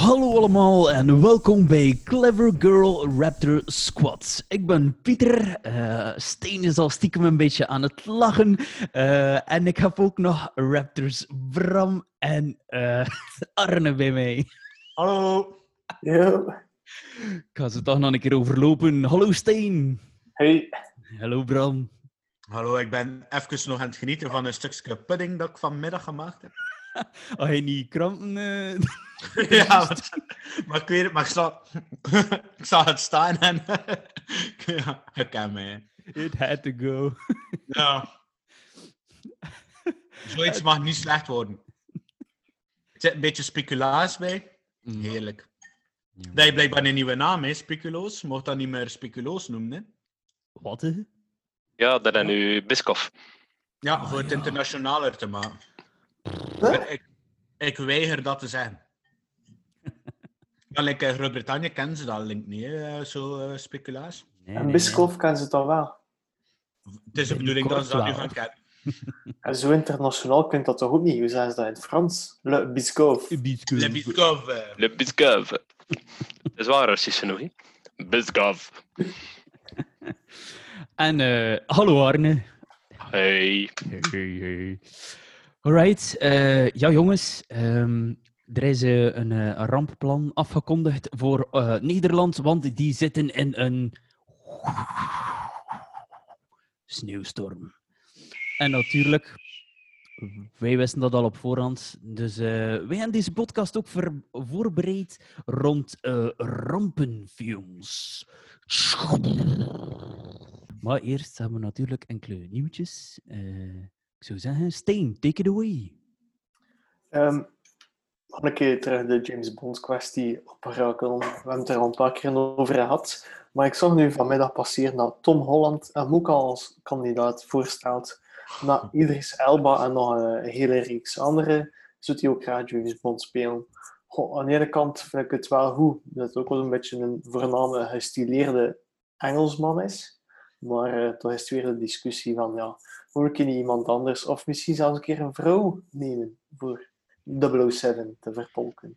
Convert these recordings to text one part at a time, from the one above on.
Hallo allemaal en welkom bij Clever Girl Raptor Squad. Ik ben Pieter, eh Steen is al stiekem een beetje aan het lachen eh, en ik heb ook nog Raptors Bram en eh, Arne bij mij. Hallo. Ja. Ik ga ze toch nog een keer overlopen. Hallo Steen. Hey. Hallo Bram. Hallo, ik ben even nog aan het genieten van een stukje pudding dat ik vanmiddag gemaakt heb. Als je niet krampen... eh, ja, maar ik weet het, maar ik ik zag het staan en ja, ik ken mij. It had to go. Ja. Zoiets mag niet slecht worden. Er zit een beetje speculaas bij. Heerlijk. Dat je blijkbaar een nieuwe naam is, Speculoos. Mocht dat niet meer Speculoos noemen, hè? Wat? hè? Ja, dat is nu Biskoff. Ja, voor het internationaler te maken. Ik, ik weiger dat te zeggen. Wel, like, in Groot-Brittannië kennen ze dat link niet, hè, zo eh, speculaas. Nee, En nee, Biskov kan ze toch wel. Het is de bedoeling dat ze dat nu gaan kennen. En zo internationaal kunt dat toch ook niet? Hoe zeggen ze dat in het Frans? Le Biskov. nee. Biscuit. Le Biskov. eh. Le. Dat is waar Russisch nog, hè? Biskoff. En eh, hallo Arne. Hey. Hey, hey. Alright, eh, ja jongens, ehm, er is eh, een, eh, een rampplan afgekondigd voor Nederland, want die zitten in een sneeuwstorm. En natuurlijk, wij wisten dat al op voorhand, dus wij hebben deze podcast ook voorbereid rond rampenfilms. Maar eerst hebben we natuurlijk enkele nieuwtjes. Eh, ik zou zeggen, Steen, take it away. Nog een keer terug de James Bond kwestie oprakelen. We hebben het er al een paar keer over gehad. Maar ik zag nu vanmiddag passeren dat Tom Holland hem ook al als kandidaat voorstelt. Na Idris Elba en nog een hele reeks anderen, zou hij ook graag James Bond spelen. Aan de ene kant vind ik het wel goed dat het ook wel een beetje een voorname gestileerde Engelsman is. Maar uh, toch is het weer de discussie van, ja, ik niet iemand anders of misschien zelfs een keer een vrouw nemen voor 007 te vertolken.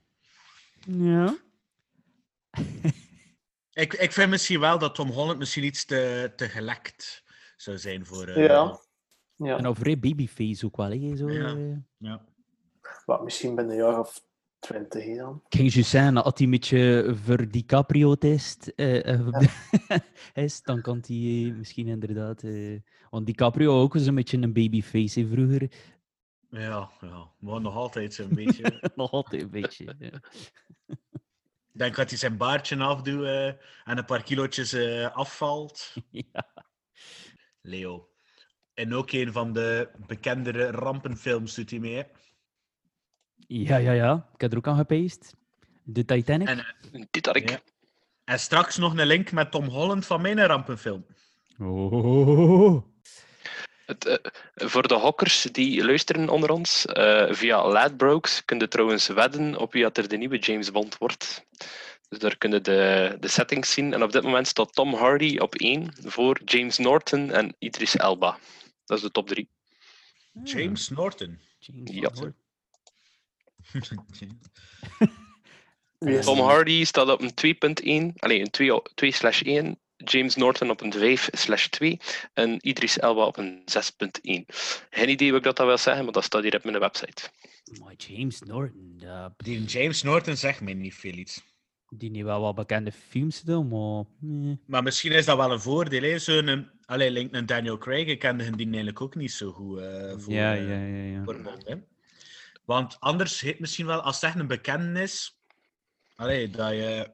Ja. Ik, ik vind misschien wel dat Tom Holland misschien iets te, te gelekt zou zijn voor... eh, Ja. Ja, En over babyface ook wel, hè? Zo, Ja. eh. ja. maar misschien binnen een jaar of twintig hè, dan. Ik ging zeggen, als hij een beetje voor DiCaprio-test eh, eh, is, dan kan hij eh, misschien inderdaad... eh, want DiCaprio ook was een beetje een babyface hè, vroeger. Ja, ja, maar nog altijd zo'n beetje. Nog altijd een beetje. ja. Ik denk dat hij zijn baardje afdoet eh, en een paar kilootjes eh, afvalt. Ja. Leo. En ook een van de bekendere rampenfilms doet hij mee. Ja, ja, ja. Ik heb er ook aan gepeest. De Titanic. En, eh, Titanic. Ja. en straks nog een link met Tom Holland van mijn rampenfilm. Oh. Het, eh, voor de hokkers die luisteren onder ons, eh, via Ladbrokes kun je trouwens wedden op wie dat er de nieuwe James Bond wordt. Dus daar kunnen de, de settings zien. En op dit moment staat Tom Hardy op 1 voor James Norton en Idris Elba. Dat is de top 3. James Norton. James Ja. Bond. Tom dat? Hardy staat op een 2.1, alleen een 2 o- 2 slash 1. James Norton op een 5 slash 2 en Idris Elba op een 6.1. Geen idee wat ik dat dan wil zeggen, maar dat staat hier op mijn website. Maar James Norton, dat- Die James Norton zegt mij niet veel iets. die niet wel wat bekende films doen, maar... Maar misschien is dat wel een voordeel. Hè? Zo'n, een- allee, link een Daniel Craig, ik kende die eigenlijk ook niet zo goed eh, voor, ja, eh, ja, ja, ja. voor Bond. Hè? Want anders heet misschien wel, als het echt een bekende is, allee, dat, je,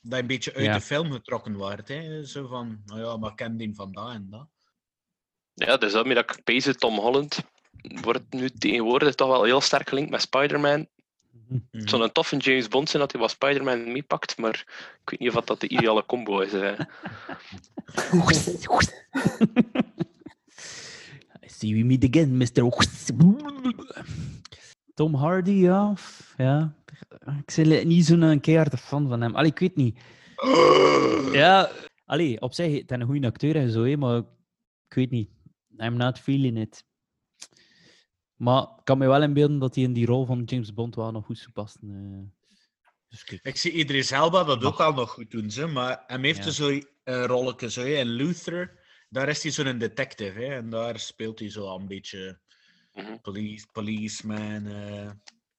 dat je een beetje uit Ja. de film getrokken wordt. Hè? Zo van, nou ja, maar ken die van dat en dat. Ja, dus daarmee dat ik Tom Holland wordt nu tegenwoordig toch wel heel sterk gelinkt met Spider-Man. Mhm. Het zou een toffe James Bond zijn dat hij wat Spider-Man meepakt, maar ik weet niet of dat, de ideale combo is. I see we meet again, Mr. Tom Hardy, ja. ja. Ik ben niet zo'n keiharde fan van hem. Allee, ik weet niet. Ja, allee, op zich, het is een goede acteur en zo, hè, maar ik weet niet. I'm not feeling it. Maar ik kan me wel inbeelden dat hij in die rol van James Bond wel nog goed zou passen. eh. Dus. Ik zie Idris Elba dat ook al nog goed doen, ze, maar hij heeft Ja. zo'n uh, rolletje. Zo, hè. En Luther, daar is hij zo'n detective. Hè. En daar speelt hij zo al een beetje Mhm. police, policeman. eh.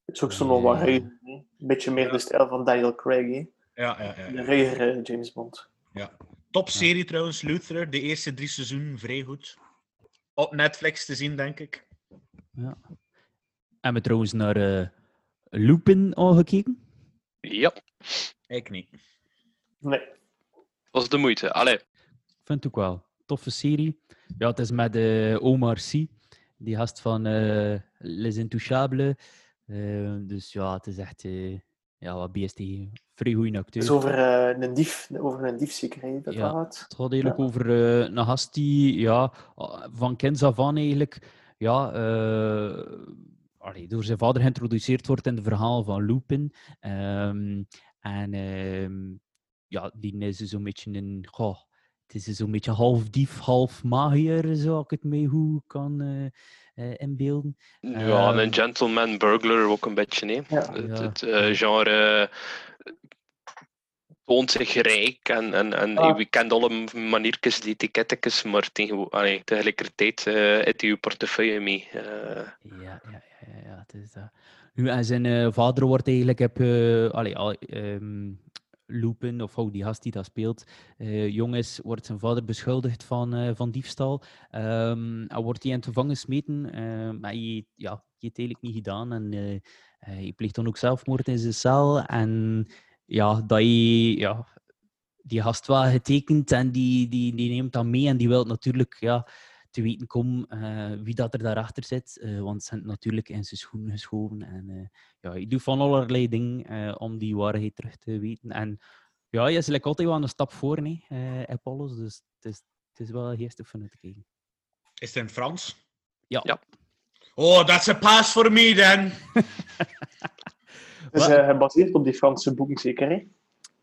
Het is ook zo nog wat ruiger. Een beetje meer de stijl van Daniel Craig, hè. Ja, ja, ja. De ja. ruigere James Bond. Top serie trouwens, Luther. De eerste drie seizoenen vrij goed. Op Netflix te zien, denk ik. Hebben we trouwens naar eh Lupin al gekeken? Ja, Ik niet. Nee. was de moeite. Allee, Vind ik ook wel. Toffe serie. Ja, het is met eh, Omar Sy, die gast van eh, Les Intouchables. Eh, dus ja, het is echt, eh, ja, wat BST. Vrij goede Het acteur. is over een dief, over een dief zeker, dat Ja. gaat. Het gaat eigenlijk over een gast die ja, van kinds af aan eigenlijk ja, allee, door zijn vader geïntroduceerd wordt in het verhaal van Lupin. Ehm, en ehm, ja, die is dus zo'n beetje een... goh, het is dus zo'n beetje half dief, half magier, zou ik het mee hoe kan eh, eh, inbeelden. ja, Ehm. een gentleman burglar ook een beetje. Nee. Ja. Het, eh, genre toont zich rijk en, en, en Ah. je kent alle maniertjes, die etikettekjes, maar tegen, allee, tegelijkertijd eh heeft hij je portefeuille mee. Ja, ja, ja, ja, ja, het is dat. Nu, en zijn eh, vader wordt eigenlijk, heb, eh allee, al, ehm, Lupin, of hoe die gast die dat speelt, eh, jong is, wordt zijn vader beschuldigd van, eh, van diefstal. Ehm en wordt hij in het gevangen gesmeten, eh, maar hij, ja, hij heeft eigenlijk niet gedaan. En hij pleegt dan ook zelfmoord in zijn cel. En ja, dat hij, ja, die gast wel getekend en die, die, die neemt dat mee en die wil natuurlijk ja, te weten komen eh, wie dat er daarachter zit. eh, want ze zijn natuurlijk in zijn schoenen geschoven. En eh, ja, je doet van allerlei dingen eh, om die waarheid terug te weten. En ja, je is like altijd wel een stap voor, nee, eh Apollos. Dus het is, het is wel geestig van het te kijken. Is het in het Frans? Ja. Ja. Oh, that's a pass for me then. Het is eh, gebaseerd op die Franse boeken, zeker, hè?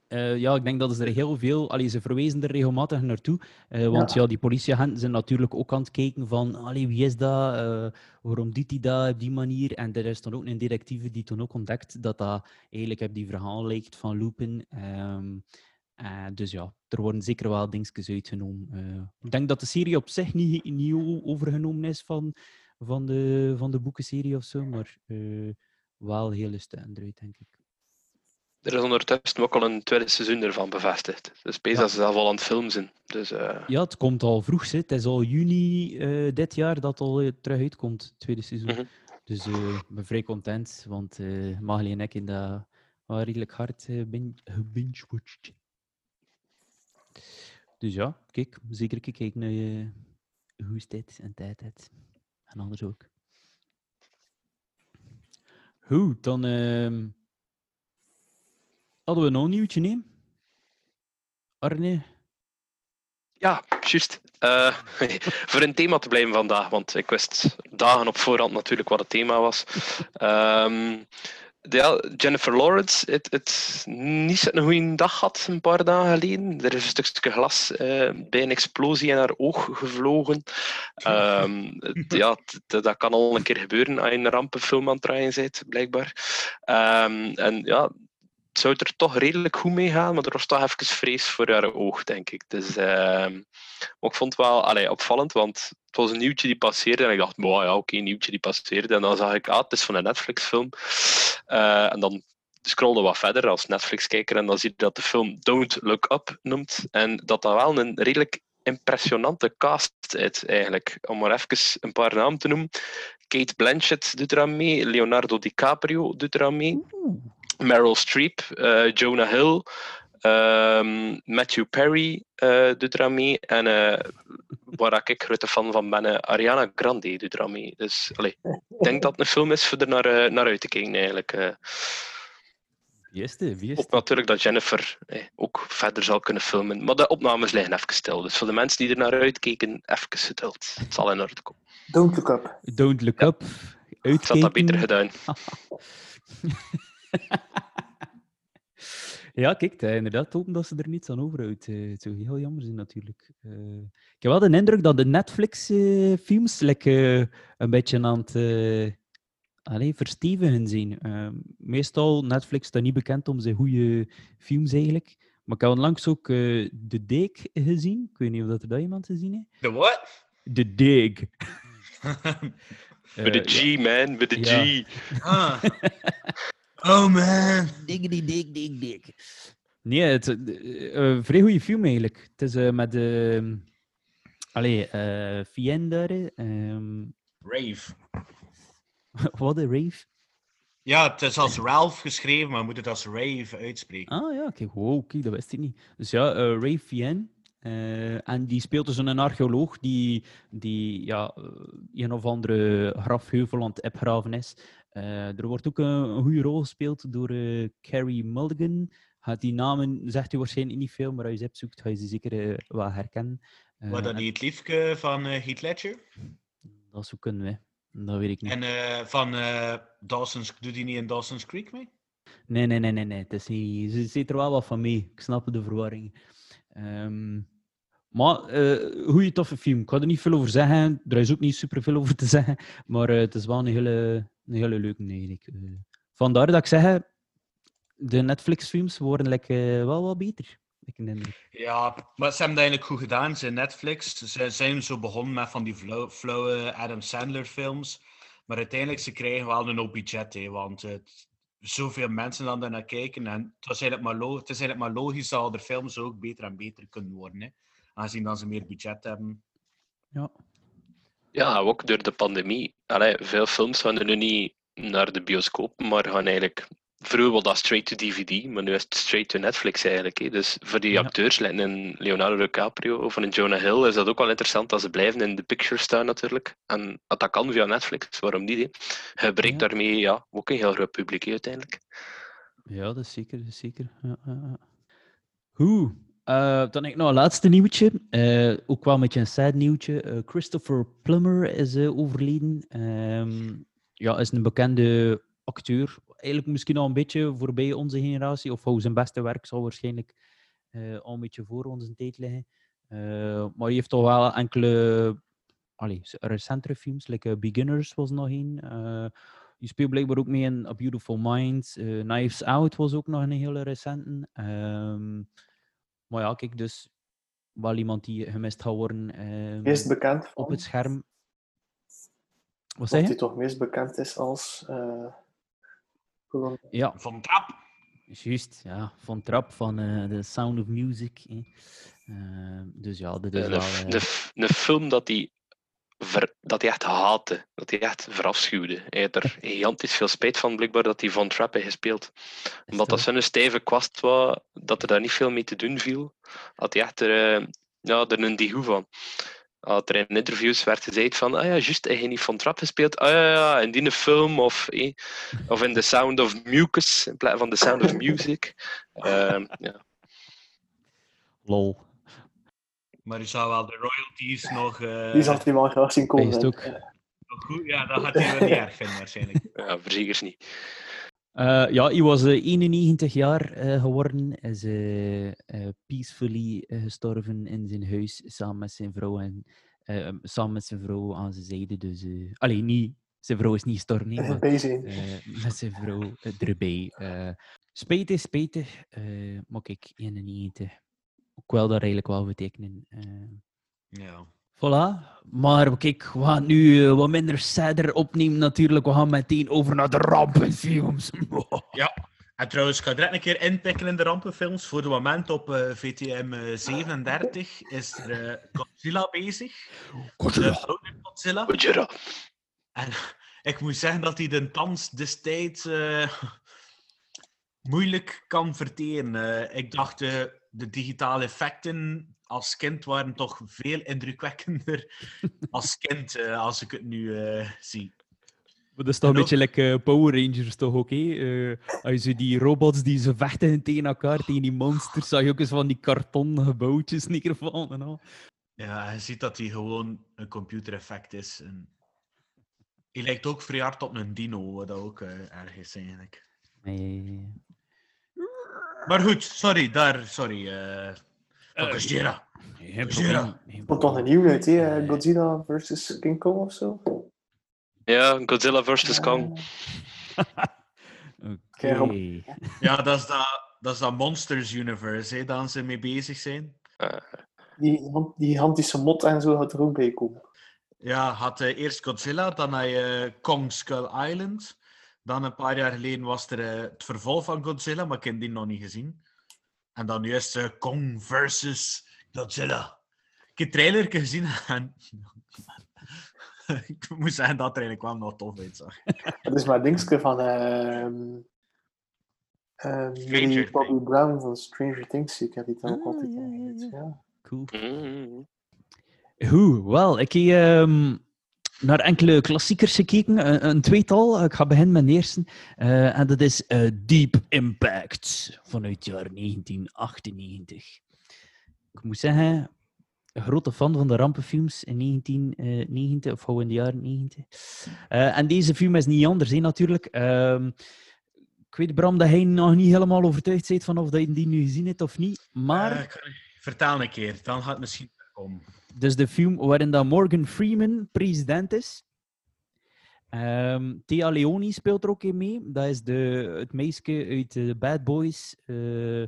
Eh, ja, ik denk dat ze er heel veel... Allee, ze verwezen er regelmatig naartoe. eh, want ja. die politieagenten zijn natuurlijk ook aan het kijken van... Allee, wie is dat? Eh, waarom doet hij dat op die manier? En er is dan ook een detectieve die toen ook ontdekt dat dat eigenlijk op die verhaal lijkt van Lupin. Ehm, eh, dus ja, er worden zeker wel dingetjes uitgenomen. Ik denk dat de serie op zich niet, o- overgenomen is van, van, de, van de boekenserie of zo, maar wel hele stukken eruit, denk ik. Er is ondertussen ook al een tweede seizoen ervan bevestigd. Dus bezig Ja. zelf al aan het filmen zijn. Dus eh, Ja, het komt al vroeg. hè. Het is al juni eh, dit jaar dat al eh, terug uitkomt, het tweede seizoen. Mhm. Dus ik ben vrij content, want eh Magali en ik hebben dat wel redelijk hard bin- gebingewatcht. Dus ja, kijk, zeker kijken naar je hoe is dit en tijd het. En anders ook. Goed, dan ehm, hadden we nog een nieuwtje, nee? Arne? ja, juist. Eh, voor een thema te blijven vandaag, want ik wist dagen op voorhand natuurlijk wat het thema was. Ehm, Jennifer Lawrence het, het niet zo'n goede dag had een paar dagen geleden. Er is een stukje glas eh, bij een explosie in haar oog gevlogen. Ehm, ja, dat kan al een keer gebeuren als je een rampenfilm aan het draaien bent, blijkbaar. Ehm, en ja, het zou er toch redelijk goed mee gaan, maar er was toch even vrees voor haar oog, denk ik. Dus, maar ik vond het wel allee, opvallend, want het was een nieuwtje die passeerde en ik dacht, "Boah, ja, oké, een nieuwtje die passeerde. En dan zag ik, ah, het is van een Netflix-film. Eh, en dan scrollde wat verder als Netflix-kijker en dan zie je dat de film Don't Look Up noemt en dat dat wel een redelijk impressionante cast is, eigenlijk. Om maar even een paar namen te noemen. Kate Blanchett doet eraan mee, Leonardo DiCaprio doet eraan mee. Meryl Streep, eh, Jonah Hill, ehm, Matthew Perry eh, doet eraan mee. En eh, waar ik grote fan van ben, Ariana Grande doet er aan mee. Dus allee, ik denk dat het een film is voor er naar, naar uit te kijken eigenlijk. eh. Wie is? Wie is Ook natuurlijk dat Jennifer eh, ook verder zal kunnen filmen. Maar de opnames liggen even stil. Dus voor de mensen die er naar uitkeken, even geduld. Het zal in orde komen. Don't look up. Don't Look Ja. Up. Ik had dat beter Uitkijken. gedaan. Ja, kijk, inderdaad hopen dat ze er niets aan overhoudt. Eh, Het zou heel jammer zijn, natuurlijk. Eh, ik heb wel de indruk dat de Netflix-films een beetje aan het uh, allee, verstevigen zijn. Uh, meestal Netflix staat niet bekend om zijn goede films, eigenlijk. Maar ik heb onlangs ook uh, The Dig gezien. Ik weet niet of dat er dat iemand gezien heeft. De wat? The Dig. With the G, man. With the ja. G. Ah. Oh man. Diggity dig dig dig. Nee, het is een uh, vrij goede film eigenlijk. Het is uh, met uh, allee, uh, Fien daar. Um... Rave. Wat, een rave? Ja, het is als Ralph geschreven, maar moet het als Rave uitspreken. Ah ja, kijk, wow, kijk, dat wist ik niet. Dus ja, Rave Fien. Uh, en die speelt dus een archeoloog die, die ja, een of andere grafheuvel aan het opgraven is. Uh, er wordt ook een, goede rol gespeeld door uh, Carrie Mulligan. Gaat die namen zegt u waarschijnlijk niet veel, maar als je ze zoekt, ga je ze zeker uh, wel herkennen. Wat dan niet het liefje van Heath Ledger? Dat zou kunnen, hè. dat weet ik niet. En van Dawson's, doet hij niet in Dawson's Creek mee? Nee, nee, nee, nee, nee. Het is niet, ze zit er wel wat van mee. Ik snap de verwarring. Um, maar uh, goede toffe film. Ik ga er niet veel over zeggen. Er is ook niet super veel over te zeggen. Maar uh, het is wel een hele, een hele leuke eigenlijk. Uh, vandaar dat ik zeg, de Netflix-films worden like, wel wat beter. Ik ja, maar ze hebben het eigenlijk goed gedaan. Ze Netflix. Ze zijn zo begonnen met van die flauwe Adam Sandler-films. Maar uiteindelijk ze krijgen wel een hoop budget. Hè, want het, zoveel mensen dan daar naar kijken. En het, was eigenlijk maar het is eigenlijk maar logisch dat de films ook beter en beter kunnen worden. Hè aangezien dat ze meer budget hebben. Ja. Ja, ook door de pandemie. Allee, veel films gaan er nu niet naar de bioscoop, maar gaan eigenlijk... Vroeger was dat straight to DVD, maar nu is het straight to Netflix eigenlijk. Hè. Dus voor die Ja. acteurs, like een Leonardo DiCaprio of een Jonah Hill, is dat ook wel interessant dat ze blijven in de picture staan natuurlijk. En dat dat kan via Netflix, waarom niet? Hè? Je bereikt Ja. daarmee ja, ook een heel groot publiek hè, uiteindelijk. Ja, dat is zeker. Dat is zeker. Ja, ja, Eh, dan ik nog een laatste nieuwtje. Eh, ook wel een beetje een sad nieuwtje. Eh, Christopher Plummer is overleden. Ehm, ja, is een bekende acteur. Eigenlijk misschien al een beetje voorbij onze generatie. Of zijn beste werk zal waarschijnlijk al een beetje voor onze tijd liggen. Maar hij heeft toch wel enkele allee, recentere films. Like Beginners was nog een. Die speelt blijkbaar ook mee in A Beautiful Mind. Knives Out was ook nog een hele recente. Ehm, maar ja, kijk, dus wel iemand die gemist gaat worden ehm, Meest bekend van, op het scherm. Wat zeg hij je? toch meest bekend is als... eh, gewoon- Ja, Van Trap. juist. Ja, van Trap, van eh The Sound of Music. Ehm, dus ja, dit is Een, wel... eh, f- een film dat hij ver- dat hij echt haatte, dat hij echt verafschuwde. Hij had er gigantisch veel spijt van, blijkbaar, dat hij Van Trapp heeft gespeeld. Omdat dat zo? zo'n stijve kwast was, dat er daar niet veel mee te doen viel, had hij echt er, eh, ja, er een digoe van. Had er in interviews werd gezegd van, ah ja, juist, hij heeft niet Van Trapp gespeeld. Ah ja, ja, in die film, of, eh, of in The Sound of Mucus, in plaats van The Sound of Music. Ehm, ja. Lol. Maar u zou wel de royalties nog, eh, Die zat hij wel graag zien komen. Eh, nog goed... Ja, dat gaat hij wel niet erg vinden waarschijnlijk. ja, verzekers niet. Eh, ja, hij was eh, 91 jaar eh, geworden. Is eh, eh, peacefully eh, gestorven in zijn huis samen met zijn vrouw en eh, samen met zijn vrouw aan zijn zijde. Dus, eh alleen niet, zijn vrouw is niet gestorven, nee, maar, eh, met zijn vrouw eh, erbij. Eh spijtig, spijtig. eh maar kijk, 91. Ook wel dat eigenlijk wel betekenen. eh. Ja. Voilà. Maar kijk, we gaan nu eh, wat minder sadder opnemen natuurlijk. We gaan meteen over naar de rampenfilms. En trouwens, ik ga direct een keer inpikken in de rampenfilms. Voor het moment op eh, VTM eh, 37 is er Godzilla bezig. Godzilla. Gojira. En ik moet zeggen dat hij de thans destijds moeilijk kan verteren. Ik dacht, de digitale effecten als kind waren toch veel indrukwekkender als kind, eh, als ik het nu eh, zie. Maar dat is toch een En beetje like eh, Power Rangers, toch ook? hè? Eh, als je die robots die ze vechten tegen elkaar, tegen die monsters, zag je ook eens van die karton gebouwtjes neervallen en al. Ja, je ziet dat hij gewoon een computereffect is. En... Hij lijkt ook vrij hard op een dino, wat dat ook erg is eigenlijk. Nee. Maar goed, sorry, daar, sorry. eh Gojira. Er komt toch een uit, hè? Godzilla versus King Kong of zo? Ja, Godzilla vs. Kong. Oké. Ja, dat is dat, dat is dat Monsters Universe, hè, daar ze mee bezig zijn. Die, die gigantische mot en zo gaat er ook bij komen. Ja, had eh, eerst Godzilla, dan had je eh, Kong Skull Island. Dan een paar jaar geleden was er eh, het vervolg van Godzilla, maar ik heb die nog niet gezien. En dan nu is het eh, Kong versus Godzilla. Ik heb trailer gezien en... ik moet zeggen dat er eigenlijk wel nog tof uitzag. Dat is maar dingetje van ehm ehm, Stranger die Bobby Things. Brown van Stranger Things. Ik heb die ook Ah, altijd ja. Cool. Mm. Goed, wel, ik heb ehm, naar enkele klassiekers gekeken, een, een tweetal. Ik ga beginnen met de eerste. Eh, en dat is eh, Deep Impact vanuit het jaar 1998. Ik moet zeggen, een grote fan van de rampenfilms in 1990, of gewoon in de jaren 90. Eh, en deze film is niet anders, hè, natuurlijk. Ehm, ik weet, Bram, dat hij nog niet helemaal overtuigd bent van of dat je die nu gezien hebt of niet. Maar... Eh, vertel een keer, dan gaat het misschien komen. Dus de film waarin dat Morgan Freeman president is. Ehm Thea Leoni speelt er ook in mee. Dat is de, het meisje uit de Bad Boys. eh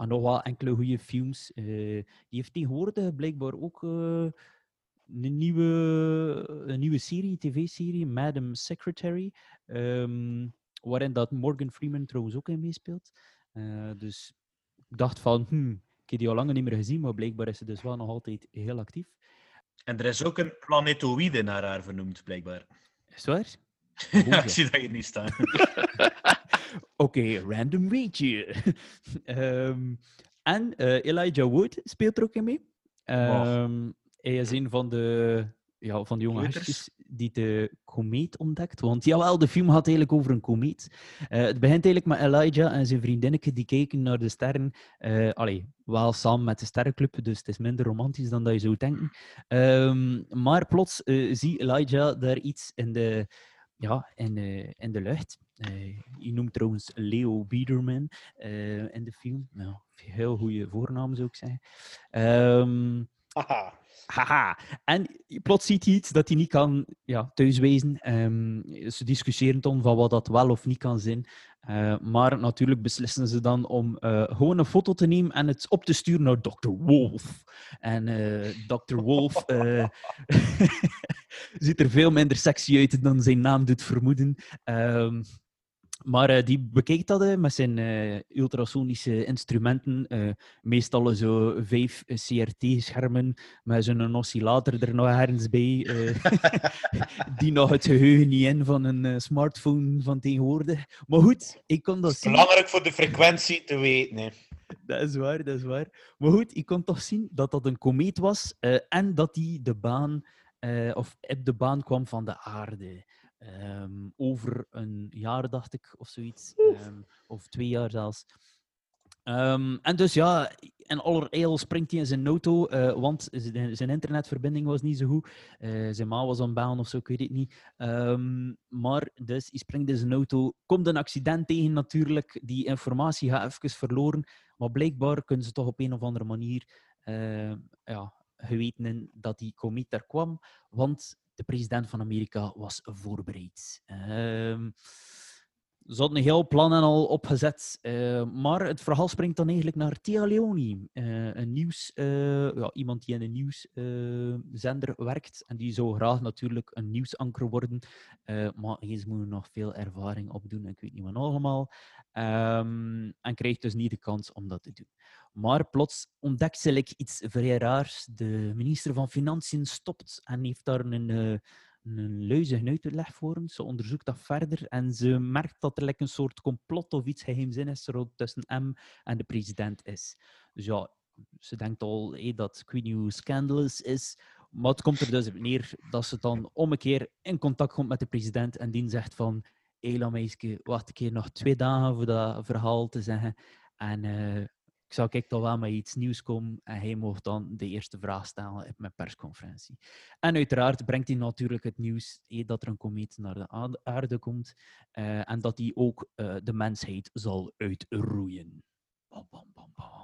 en nog wel enkele goede films. Eh, die heeft tegenwoordig blijkbaar ook eh, een, nieuwe, een nieuwe serie, tv-serie, Madam Secretary. ehm, waarin dat Morgan Freeman trouwens ook in meespeelt. Dus ik dacht van, hmm, heb die al lang niet meer gezien, maar blijkbaar is ze dus wel nog altijd heel actief. En er is ook een planetoïde naar haar vernoemd, blijkbaar. Is waar? ja, ik zie dat je niet staat. Oké, random weetje. Ehm, en eh, Elijah Wood speelt er ook in mee. Ehm, hij is een van de, ja, van de jonge gastjes die de komeet ontdekt. Want jawel, de film gaat eigenlijk over een komeet. Eh, het begint eigenlijk met Elijah en zijn vriendinnetje die kijken naar de sterren. eh allee, wel samen met de sterrenclub, dus het is minder romantisch dan dat je zou denken. Ehm, maar plots eh zie Elijah daar iets in de, ja, in, de, in de lucht. Je noemt trouwens Leo Biederman in de film. Nou, heel goede voornaam zou ik zeggen. Ehm, Haha. Haha. En plots ziet hij iets dat hij niet kan ja, thuiswezen. Ehm, ze discussiëren dan van wat dat wel of niet kan zijn. Eh, maar natuurlijk beslissen ze dan om eh, gewoon een foto te nemen en het op te sturen naar Dr. Wolf. En eh Dr. Wolf ziet er veel minder sexy uit dan zijn naam doet vermoeden. Ehm, maar eh, die bekijkt dat met zijn eh, ultrasonische instrumenten. eh, meestal zo vijf CRT-schermen met zo'n oscillator er nog ergens bij. die nog het geheugen niet in van een smartphone van tegenwoordig. Maar goed, ik kon dat zien. Belangrijk voor de frequentie te weten. Hè. Dat is waar, dat is waar. Maar goed, ik kon toch zien dat dat een komeet was en dat die de baan, of op de baan kwam van de aarde. Ehm, over een jaar, dacht ik, of zoiets. Ehm, of twee jaar zelfs. Ehm, en dus ja, in allerijl springt hij in zijn auto, eh, want zijn internetverbinding was niet zo goed. Eh, zijn ma was aan baan of zo, ik weet het niet. Maar dus, hij springt in zijn auto, komt een accident tegen natuurlijk. Die informatie gaat even verloren. Maar blijkbaar kunnen ze toch op een of andere manier eh, ja, geweten dat die komeet daar kwam, want de president van Amerika was voorbereid. Ehm, ze hadden een heel plan en al opgezet, eh, maar het verhaal springt dan eigenlijk naar Tia Leoni, eh, een nieuws, eh, ja, iemand die in een nieuwszender werkt en die zou graag natuurlijk een nieuwsanker worden, maar eens moet nog veel ervaring opdoen, ik weet niet wat allemaal, Ehm, en krijgt dus niet de kans om dat te doen. Maar plots ontdekt ze iets vrij raars. De minister van Financiën stopt en heeft daar een, een luizige uitleg voor hem. Ze onderzoekt dat verder en ze merkt dat er like, een soort complot of iets geheimzinnigs tussen hem en de president is. Dus ja, ze denkt al hé, dat Queen scandalous is. Maar het komt er dus op neer dat ze dan om een keer in contact komt met de president en die zegt van hé, laat meisje, wacht een keer nog twee dagen voor dat verhaal te zeggen. En eh, ik zou kijk toch wel met iets nieuws komen en hij mocht dan de eerste vraag stellen op mijn persconferentie. En uiteraard brengt hij natuurlijk het nieuws eh, dat er een komeet naar de aarde- komt eh, en dat hij ook eh, de mensheid zal uitroeien. Bam, bam, bam, bam.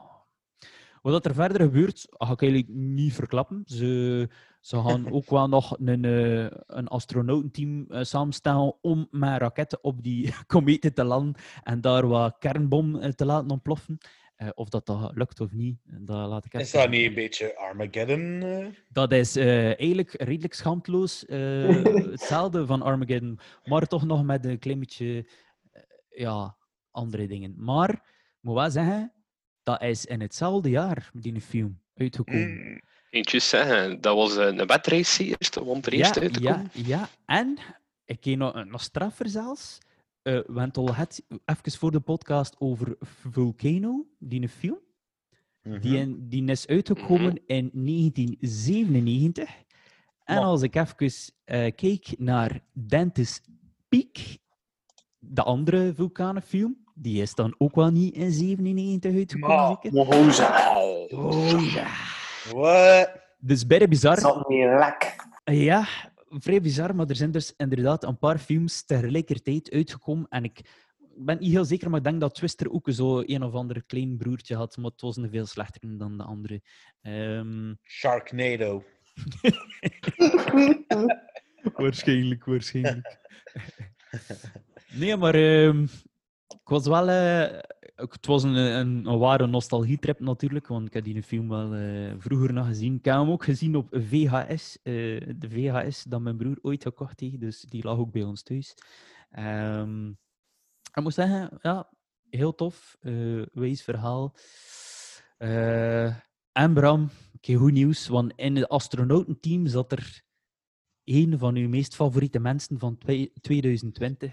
Wat er verder gebeurt, ga ik eigenlijk niet verklappen. Ze, ze gaan ook wel nog een, eh, een astronautenteam samenstellen om met raketten op die kometen te landen en daar wat kernbom te laten ontploffen. Eh, of dat, dat lukt of niet, dat laat ik Is even... dat niet een beetje Armageddon? eh? Dat is eh, eigenlijk redelijk schaamteloos. eh, hetzelfde van Armageddon, maar toch nog met een klein beetje eh, ja, andere dingen. Maar ik moet wel zeggen, dat is in hetzelfde jaar, die film, uitgekomen. Mm. Eentje zeggen, dat was eh, een wedrace eerst, want er eerst ja, uit te ja, komen. ja, en ik ken nog, nog straffer zelfs. Eh, we hebben het even voor de podcast over Volcano, die film. Mhm. Die, in- die is uitgekomen in 1997. En Maar- als ik even eh, kijk naar Dante's Peak, de andere vulkanenfilm, die is dan ook wel niet in 97 uitgekomen. Maar-? Mohoza. Oh ja. What? Dus bijna bizar. Zat niet lek. Ja, vrij bizar, maar er zijn dus inderdaad een paar films tegelijkertijd uitgekomen. En ik ben niet heel zeker, maar ik denk dat Twister ook zo een of ander klein broertje had, maar het was een veel slechter dan de andere. Ehm, Sharknado. waarschijnlijk, waarschijnlijk. nee, maar ehm, ik was wel... eh, het was een, een, een ware nostalgietrip natuurlijk, want ik heb die film wel eh, vroeger nog gezien. Ik heb hem ook gezien op VHS, eh, de VHS dat mijn broer ooit gekocht heeft, dus die lag ook bij ons thuis. Ehm, ik moet zeggen, ja, heel tof, eh wijs verhaal. En Bram, oké, goed nieuws, want in het astronautenteam zat er een van uw meest favoriete mensen van twee- 2020.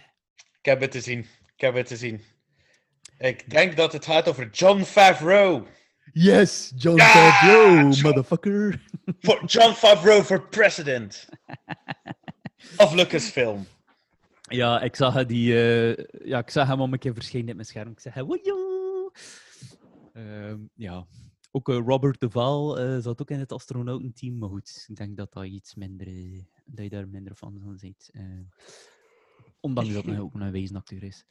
Ik heb het te zien. Ik heb het te zien. Ik denk dat het gaat over John Favreau. Yes, John Ja, Favreau, John- motherfucker. For John Favreau for president. Of Lucasfilm. Ja, ik zag, die, eh, ja, ik zag hem om een keer verschijnen op mijn scherm. Ik zeg, woejoe. Ehm ja, ook eh, Robert Duval eh, zat ook in het astronautenteam, maar goed, ik denk dat, dat, iets minder, dat je daar minder van bent. eh ondanks dat hij ook een wezenacteur is.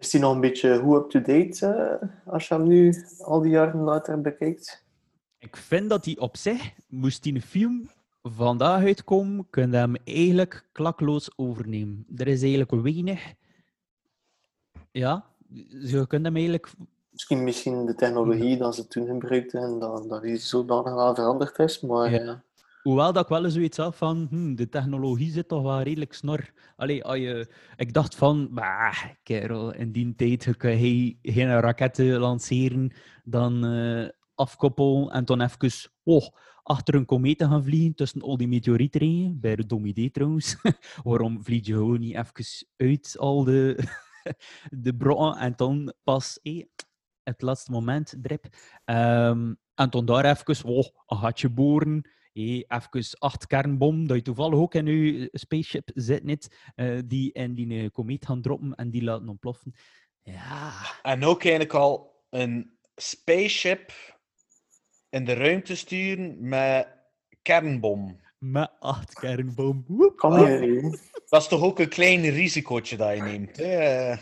Is die nog een beetje hoe up-to-date eh, als je hem nu al die jaren later bekijkt? Ik vind dat hij op zich, moest die film vandaag uitkomen, kun je hem eigenlijk klakloos overnemen. Er is eigenlijk weinig. Ja, je kunt hem eigenlijk. Misschien, misschien de technologie dat ze toen gebruikten en dat, dat die zodanig veranderd is, maar Ja. Hoewel dat ik wel eens zoiets had van, hm, de technologie zit toch wel redelijk snor. Allee, als je, ik dacht van, bah, kerel, in die tijd kun je geen raketten lanceren, dan eh, afkoppelen en dan even oh, achter een komeet gaan vliegen tussen al die meteorieten. Bij de dom idee trouwens. Waarom vlieg je gewoon niet even uit al de, de bronnen en dan pas eh, het laatste moment drip. Ehm, en dan daar even oh, een gatje boren. Hey, even acht kernbom, dat je toevallig ook in je spaceship zit, net, eh, die in die eh, komeet gaan droppen en die laten ontploffen. Ja, En ook eigenlijk al een spaceship in de ruimte sturen met kernbom. met acht kernbom. Woep, Dat is toch ook een klein risicootje dat je neemt. hè?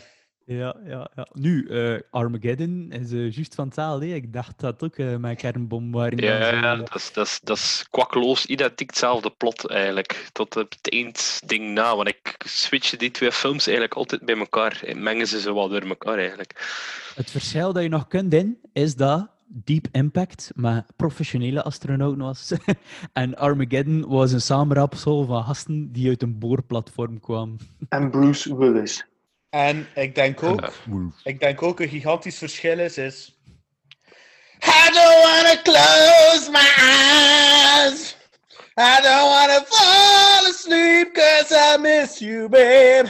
Ja, ja, ja. Nu, eh, Armageddon is eh, juist van hè. Ik dacht dat ook eh met kernbom waren. Ja, dat is, dat, is, dat is kwakkeloos identiek hetzelfde plot eigenlijk. Tot op het eindding na. Want ik switch die twee films eigenlijk altijd bij elkaar. En mengen ze ze wel door elkaar eigenlijk. Het verschil dat je nog kunt in, is dat Deep Impact met professionele astronauten was. en Armageddon was een samenraapsel van gasten die uit een boorplatform kwamen. En Bruce Willis. En ik denk ook, ik denk ook een gigantisch verschil is, is... I don't wanna close my eyes. I don't wanna fall I miss you, babe.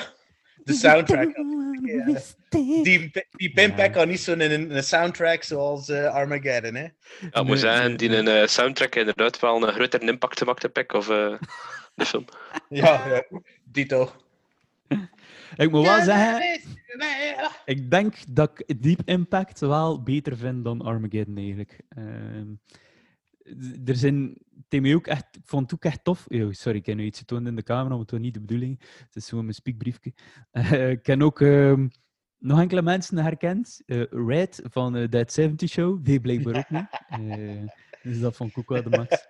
De soundtrack. Die, die Pimpack had niet zo'n een, een soundtrack zoals eh, Armageddon, hè? Ja, moet zeggen, die een eh, soundtrack inderdaad wel een grotere impact gemaakt heb ik, of eh, de film. Ja, ja. Dito. Ik moet wel zeggen, ik denk dat ik Deep Impact wel beter vind dan Armageddon eigenlijk. Ehm, er zijn, mij ook echt, ik vond het ook echt tof. Yo, sorry, ik heb nu iets getoond in de camera, maar het was niet de bedoeling. Het is gewoon mijn speakbriefje. Eh, ik ken ook ehm, nog enkele mensen herkend. Eh, Red van eh, That 70 Show, die blijkbaar ook niet. Dus dat vond ik ook wel de max.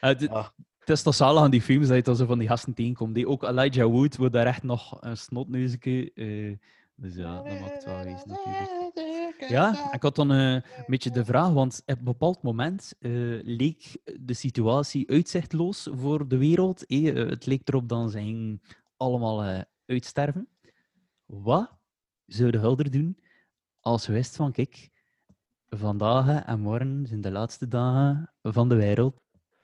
Ah. Het is toch zalig aan die films dat je dan zo van die gasten tegenkomt. Die ook Elijah Wood wordt daar echt nog een snotneusje. eh dus ja, dat maakt het wel eens natuurlijk. Ja, ik had dan eh, een beetje de vraag, want op een bepaald moment eh, leek de situatie uitzichtloos voor de wereld. Eh, het leek erop ze gingen allemaal uitsterven. Wat zou de hulder doen als we wisten van, kijk, vandaag en morgen zijn de laatste dagen van de wereld.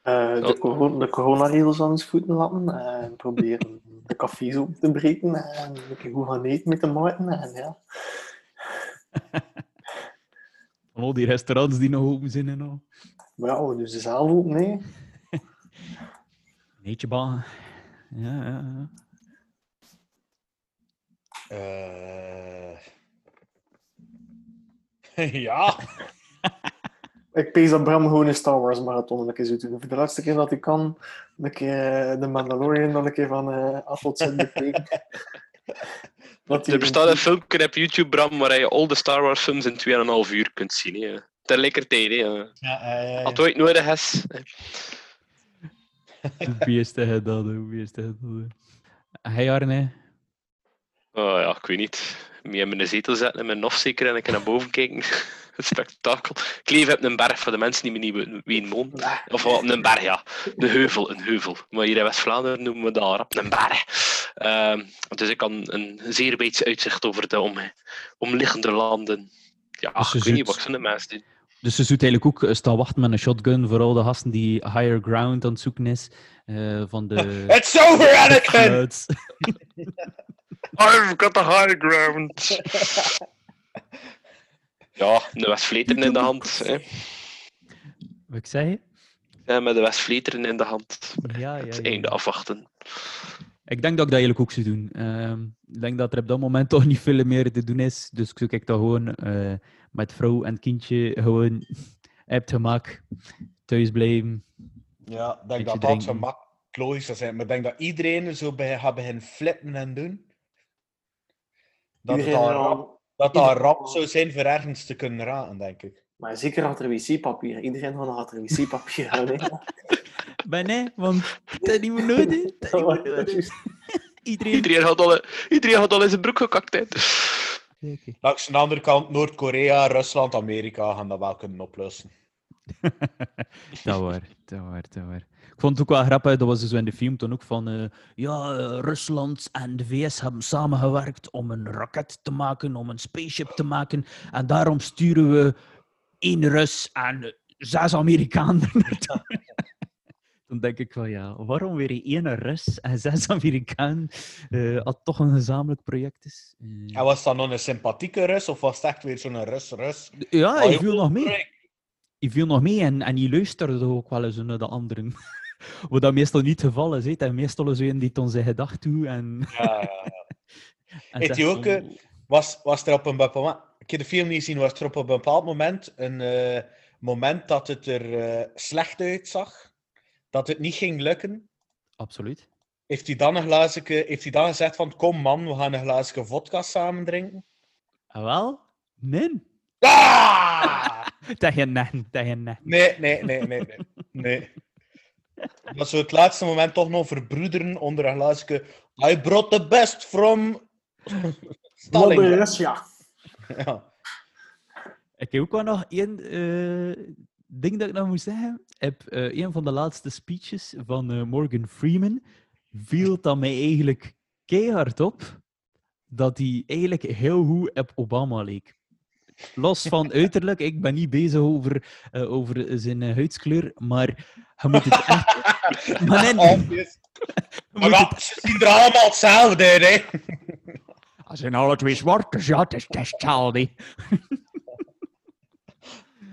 Eh, de, coro- de coronaregels aan ons voeten laten en proberen de cafés open te breken en een keer goed gaan eten met de markten. En ja, Van al die restaurants die nog open zijn en al. maar ja, doen ze zelf ook, nee. Neetje baan. Ja, ja, ja. Eh. ja. Ik pees dat Bram gewoon een Star Wars marathon een keer zou doen. Voor de laatste keer dat ik kan, een keer eh, de Mandalorian dan een keer van uh, bekeken. Dat Er bestaat een filmpje op YouTube, Bram, waar je al de Star Wars films in 2,5 uur kunt zien. Hè. Tegelijkertijd, hè. Ja, ja, ja. Als het ooit nodig is. hè. Hoe beest hij dat, beest hij dat. Hey Arne, Oh ja, ik weet niet. Me in mijn zetel zetten en mijn nof zeker en ik naar boven kijken. Een spektakel. Ik leef op een berg voor de mensen die me niet weten wie een woont. Of een berg, ja. De heuvel, een heuvel. Maar hier in West-Vlaanderen noemen we dat op een berg. Ehm, dus ik kan een zeer beetje uitzicht over de om, omliggende landen. Ja, Dus je ik weet niet wat de mensen doen. dus ze zoet eigenlijk ook eh, staan wachten met een shotgun voor al de gasten die higher ground aan het zoeken is. eh, van de... It's over, Anakin! I've got the high ground. Ja, de Westvleteren in de hand. Hè. Wat ik zei? Ja, met de Westvleteren in de hand. Ja, ja, Het ja. einde afwachten. Ik denk dat ik dat eigenlijk ook zou doen. Ehm, ik denk dat er op dat moment toch niet veel meer te doen is. Dus ik zou ik dat gewoon eh, met vrouw en kindje gewoon hebt gemaakt. Thuis blijven. Ja, ik denk dat dat zo makkelijk logisch zou zijn. Maar ik denk dat iedereen zo bij, gaat beginnen flippen en doen. Dat het Iedereen al al- rap, dat dat rap zou zijn voor ergens te kunnen raden, denk ik. Maar zeker achter wc-papier. Iedereen nog achter wc-papier. Maar nee, want dat is niet meer nodig. Nodig. Iedereen... Iedereen had al, iedereen had al in zijn broek gekakt. Hè. Oké. Langs de andere kant, Noord-Korea, Rusland, Amerika gaan dat wel kunnen oplossen. dat waar, dat waar, dat waar. Ik vond het ook wel grappig, dat was dus in de film toen ook van... eh, ja, eh, Rusland en de VS hebben samengewerkt om een raket te maken, om een spaceship te maken. En daarom sturen we één Rus en zes Amerikanen er naartoe. Dan denk ik van ja, waarom weer één Rus en zes Amerikanen? eh als het toch een gezamenlijk project is. Eh, En was dat nog een sympathieke Rus of was het echt weer zo'n Rus-Rus? ja, Ah, hij je viel nog mee. Die viel nog mee en, en die luisterde ook wel eens naar de anderen. Wat dat meestal niet het geval is. En meestal is een die tot zijn gedacht toe. En, Ja, ja, ja. ook, van, eh, Was, was er op een bepaald moment... Ik heb de film niet gezien, was er op een bepaald moment een eh, moment dat het er eh, slecht uitzag? Dat het niet ging lukken? Absoluut. Heeft hij dan een glaasje, heeft hij dan gezegd van kom man, we gaan een glaasje vodka samen drinken? Ah, wel? Nee. Ah! Tegen net, tegen net. Nee, nee, nee, nee, nee. nee. Dat zo het laatste moment toch nog verbroederen onder een glaasje. I brought the best from... Mother Russia. Ja. Ik heb ook wel nog één eh, ding dat ik nog moet zeggen. Heb eh, een van de laatste speeches van eh, Morgan Freeman viel dat mij eigenlijk keihard op dat hij eigenlijk heel goed op Obama leek. Los van uiterlijk, ik ben niet bezig over, eh, over zijn huidskleur, maar je moet het echt... maar nee, Maar ja, het- ze zien er allemaal hetzelfde uit, hè. Als zijn alle twee zwart, dus ja, het is, het is hetzelfde.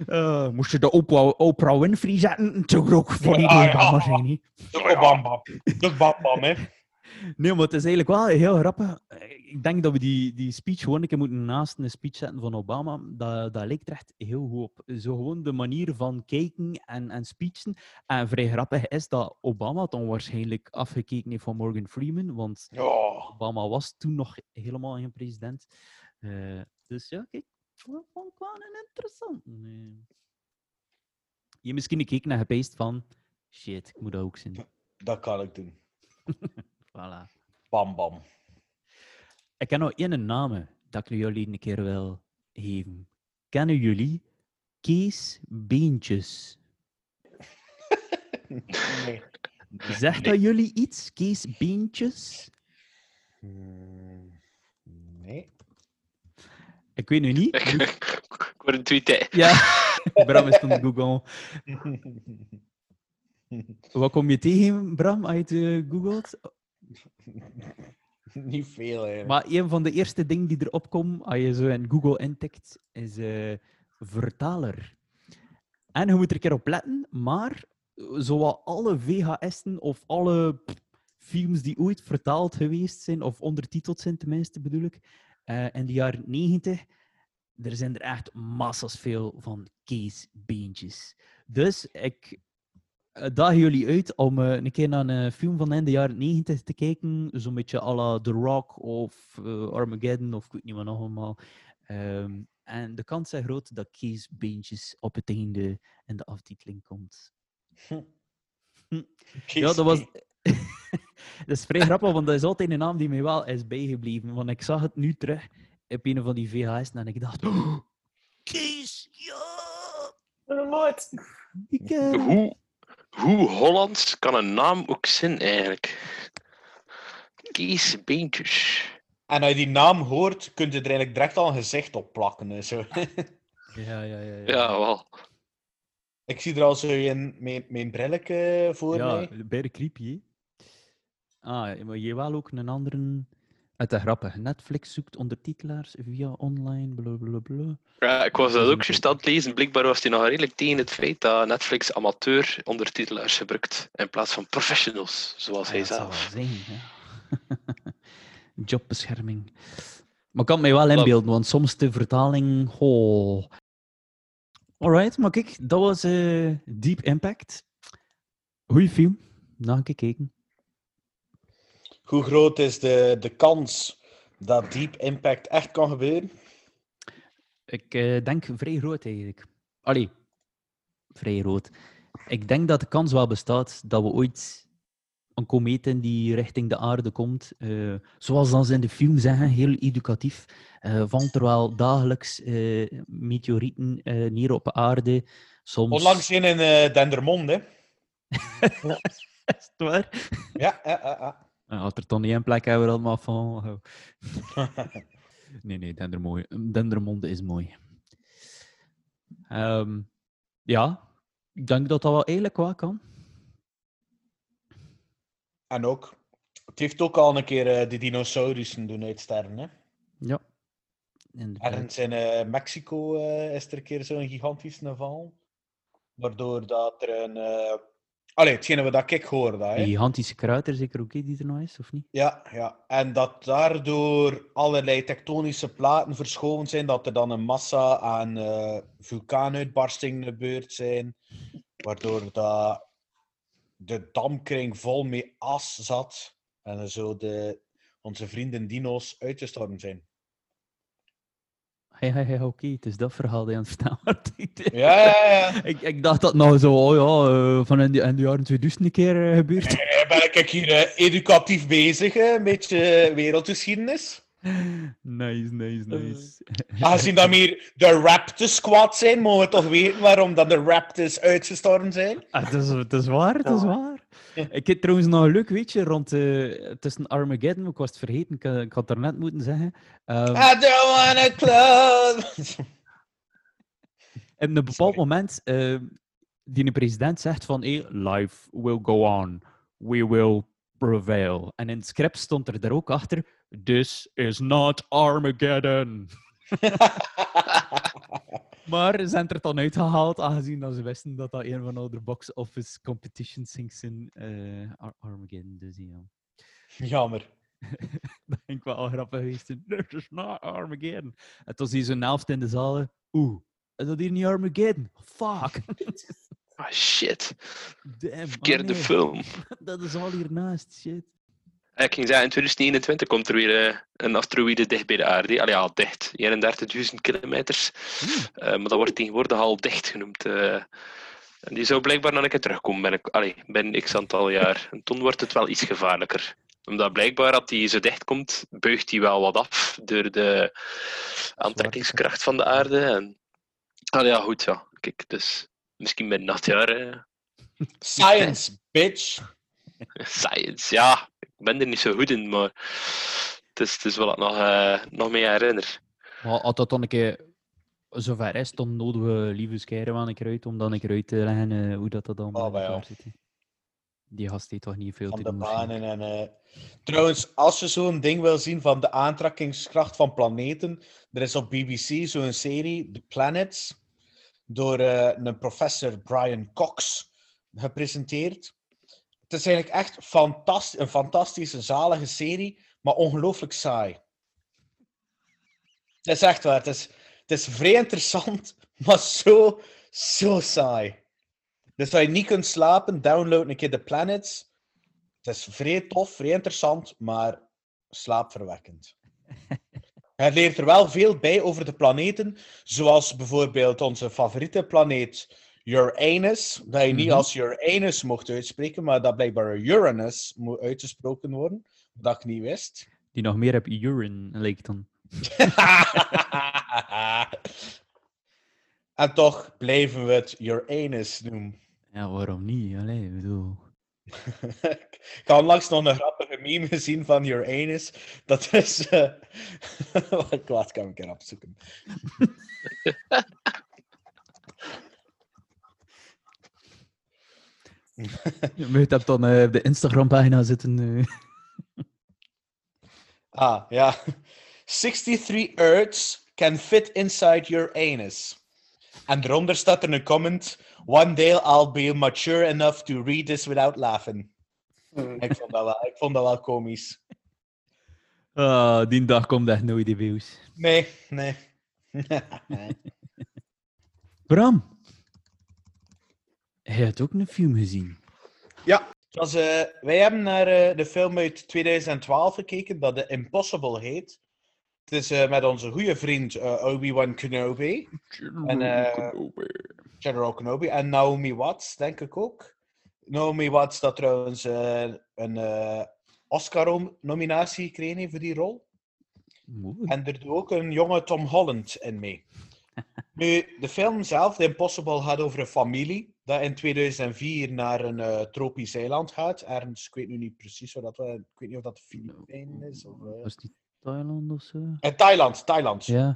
Eh, moest je de Oprah, Oprah Winfrey zetten, er ook voor die Ja, ja. Obama zijn, hè? De bam De bam bam, hè. Nee, maar het is eigenlijk wel heel grappig. Eh, Ik denk dat we die, die speech gewoon een keer moeten naast een speech zetten van Obama. Dat, dat lijkt er echt heel goed op. Zo gewoon de manier van kijken en, en speechen. En vrij grappig is dat Obama dan waarschijnlijk afgekeken heeft van Morgan Freeman. Want. Obama was toen nog helemaal geen president. Eh, dus ja, kijk, dat vond ik wel een interessant. Nee. Je misschien een keek naar gepeest van, shit, ik moet dat ook zien. Dat kan ik doen. Voilà. Bam bam. Ik heb nog één naam dat ik jullie een keer wil geven. Kennen jullie Kees Beentjes? Nee. Zegt dat jullie iets, Kees Beentjes? Hmm, Nee. Ik weet nu niet. Ik ik word een tweet. hè. Ja, Bram is aan Google. Wat kom je tegen, Bram, als je het eh, googelt? Niet veel, eigenlijk. Maar een van de eerste dingen die erop komen, als je zo in Google intikt, is eh, vertaler. En je moet er een keer op letten, maar zowat alle VHS'en of alle films die ooit vertaald geweest zijn, of ondertiteld zijn tenminste, bedoel ik, eh, in de jaren 90, er zijn er echt massas veel van Kees Beentjes. Dus ik eh, daag jullie uit om eh, een keer naar een film van in de jaren 90 te kijken. Zo'n beetje à la The Rock of eh, Armageddon of ik weet niet wat nog allemaal. Ehm, en de kans is groot dat Kees Beentjes op het einde in de aftiteling komt. Ja, dat was... dat is vrij grappig, want dat is altijd een naam die mij wel is bijgebleven. Want ik zag het nu terug op een van die VHS en ik dacht... "Oh, Kees, ja! Nooit. Ik, Hoe, hoe Hollands kan een naam ook zijn, eigenlijk? Kees Beentjes. En als je die naam hoort, kun je er eigenlijk direct al een gezicht op plakken. hè, Zo. Ja, ja, ja. ja. Ja, wel. Ik zie er al zo in mijn, mijn brilletje voor ja, mij. bij de creepy, hè? Ah, maar je wel ook een andere... Het is grappig. Netflix zoekt ondertitelaars via online, blablabla. Ja, ik was dat ook juist aan het lezen. Blijkbaar was hij nog redelijk tegen het feit dat Netflix amateur ondertitelaars gebruikt in plaats van professionals, zoals hij dat zal zelf. wel zijn, ja. Jobbescherming. Maar ik kan mij wel inbeelden, want soms de vertaling... Oh. Alright, maar kijk, dat was eh, Deep Impact. Goeie film. Nog een keer kijken. Hoe groot is de, de kans dat Deep Impact echt kan gebeuren? Ik eh, denk vrij groot eigenlijk. Allee, vrij groot. Ik denk dat de kans wel bestaat dat we ooit een komeet in die richting de aarde komt. eh, zoals dan ze in de film zeggen, heel educatief. eh valt er wel dagelijks meteorieten neer op aarde. Soms... Onlangs een in eh, Dendermonde. hè. Is het waar? Ja, ja, ja, Nou, Als er dan niet één plek hebben we allemaal van. Nee, nee, Dendermooi. Dendermonde is mooi. Ehm, ja, ik denk dat dat wel eigenlijk wel kan. En ook, het heeft ook al een keer eh, de dinosaurussen doen uitsterven. Hè? Ja. Inderdaad. Ergens in eh, Mexico eh, is er een keer zo'n gigantische val. Waardoor dat er een... Allee, hetgene wat ik hoorde. Hè? Die gigantische kruiter, zeker ook, die er nog is, of niet? Ja, ja, en dat daardoor allerlei tektonische platen verschoven zijn, dat er dan een massa aan eh, vulkaanuitbarstingen gebeurd zijn, waardoor dat de damkring vol met as zat en zo de, onze vrienden dino's uitgestorven zijn. Ja, ja, ja, oké, het is dat verhaal je aan het vertellen. Ja, ja, ja. ik, ik dacht dat nou zo, oh ja, eh, van in de, in de jaren 2000 een keer eh, gebeurd. Ben ik hier eh, educatief bezig, een beetje wereldgeschiedenis. Nice, nice, nice. Aangezien dat we hier de Raptor Squad zijn, mogen we toch weten waarom dat de Raptors uitgestorven zijn? Ah, het, is, het is waar, het is waar. Ik heb trouwens nog een leuk weetje rond eh, tussen Armageddon, ik was het vergeten, ik, ik had het net moeten zeggen. Ehm, I don't wanna close. En op een bepaald moment, eh, die president zegt van, hey, life will go on. We will prevail. En in het script stond er daar ook achter, this is not Armageddon. Maar ze zijn er dan uitgehaald, aangezien dat ze wisten dat dat een van de box office competitions ging zijn. eh, Ar- Armageddon, dus ja. Jammer. dat vind ik wel grappig geweest. This is not Armageddon. En toen zie je zo'n helft in de zaal. Oeh, is dat hier niet Armageddon? Fuck. Ah, shit. Damn, oh Verkeerde nee. film. Dat is al hiernaast, shit. Eh, Ik ging zeggen, in 2021 komt er weer eh, een asteroïde dicht bij de aarde. Allee, ja, dicht. 31.000 kilometers. Eh, maar dat wordt tegenwoordig al dicht genoemd. eh. en die zou blijkbaar nog een keer terugkomen binnen, allee, binnen x aantal jaar. En toen wordt het wel iets gevaarlijker. Omdat blijkbaar, als die zo dicht komt, buigt hij wel wat af door de aantrekkingskracht van de aarde. En... Allee, ja, goed, ja. Kijk, dus misschien binnen dat jaar... Science, bitch. Science, ja. Ik ben er niet zo goed in, maar het is, het is wel wat ik nog, eh, nog mee herinner. Maar als dat dan een keer zover is, dan nodigen we lieve wel een keer uit om dan een keer uit te leggen eh, hoe dat, dat allemaal Oh, ja. zit. Die gast heeft toch niet veel Van te de doen. misschien. banen en... eh, Trouwens, als je zo'n ding wil zien van de aantrekkingskracht van planeten, er is op BBC zo'n serie, The Planets, door eh, een professor Brian Cox gepresenteerd. Het is eigenlijk echt fantast een fantastische, zalige serie, maar ongelooflijk saai. Het is echt waar. Het is, het is vrij interessant, maar zo, zo saai. Dus als je niet kunt slapen, download een keer The Planets. Het is vrij tof, vrij interessant, maar slaapverwekkend. Hij leert er wel veel bij over de planeten, zoals bijvoorbeeld onze favoriete planeet Uranus, dat je niet Mhm. als Uranus mocht uitspreken, maar dat blijkbaar Uranus moet uitgesproken worden, dat ik niet wist. Die nog meer heb urine, lijkt dan. en toch blijven we het Uranus noemen. Ja, waarom niet? Allee, ik bedoel... Ik had onlangs nog een grappige meme gezien van Uranus. Dat is. eh Wacht, laat ik hem een keer opzoeken. Je moet dat dan eh, op de Instagram-pagina zitten. eh. Ah, ja. 63 Earths can fit inside Uranus. En eronder staat er een comment. One day I'll be mature enough to read this without laughing. Ik vond dat wel, ik vond dat wel komisch. Ah, die dag komt echt nooit in beeld. Nee, nee. Bram, jij hebt ook een film gezien. Ja, was, eh, wij hebben naar eh, de film uit 2012 gekeken, dat The Impossible heet. Het is eh, met onze goede vriend eh, Obi-Wan Kenobi. En, eh, General Kenobi. En Naomi Watts, denk ik ook. Naomi Watts dat trouwens eh, een eh, Oscar-nominatie gekregen heeft voor die rol. Mooi. En er doet ook een jonge Tom Holland in mee. Nu, de film zelf, The Impossible, gaat over een familie dat in 2004 naar een eh, tropisch eiland gaat. Ergens, ik weet nu niet precies waar dat was. Ik weet niet of dat de Filipijnen is. Of, eh, Was die Thailand of zo? eh, Thailand, Thailand. Ja.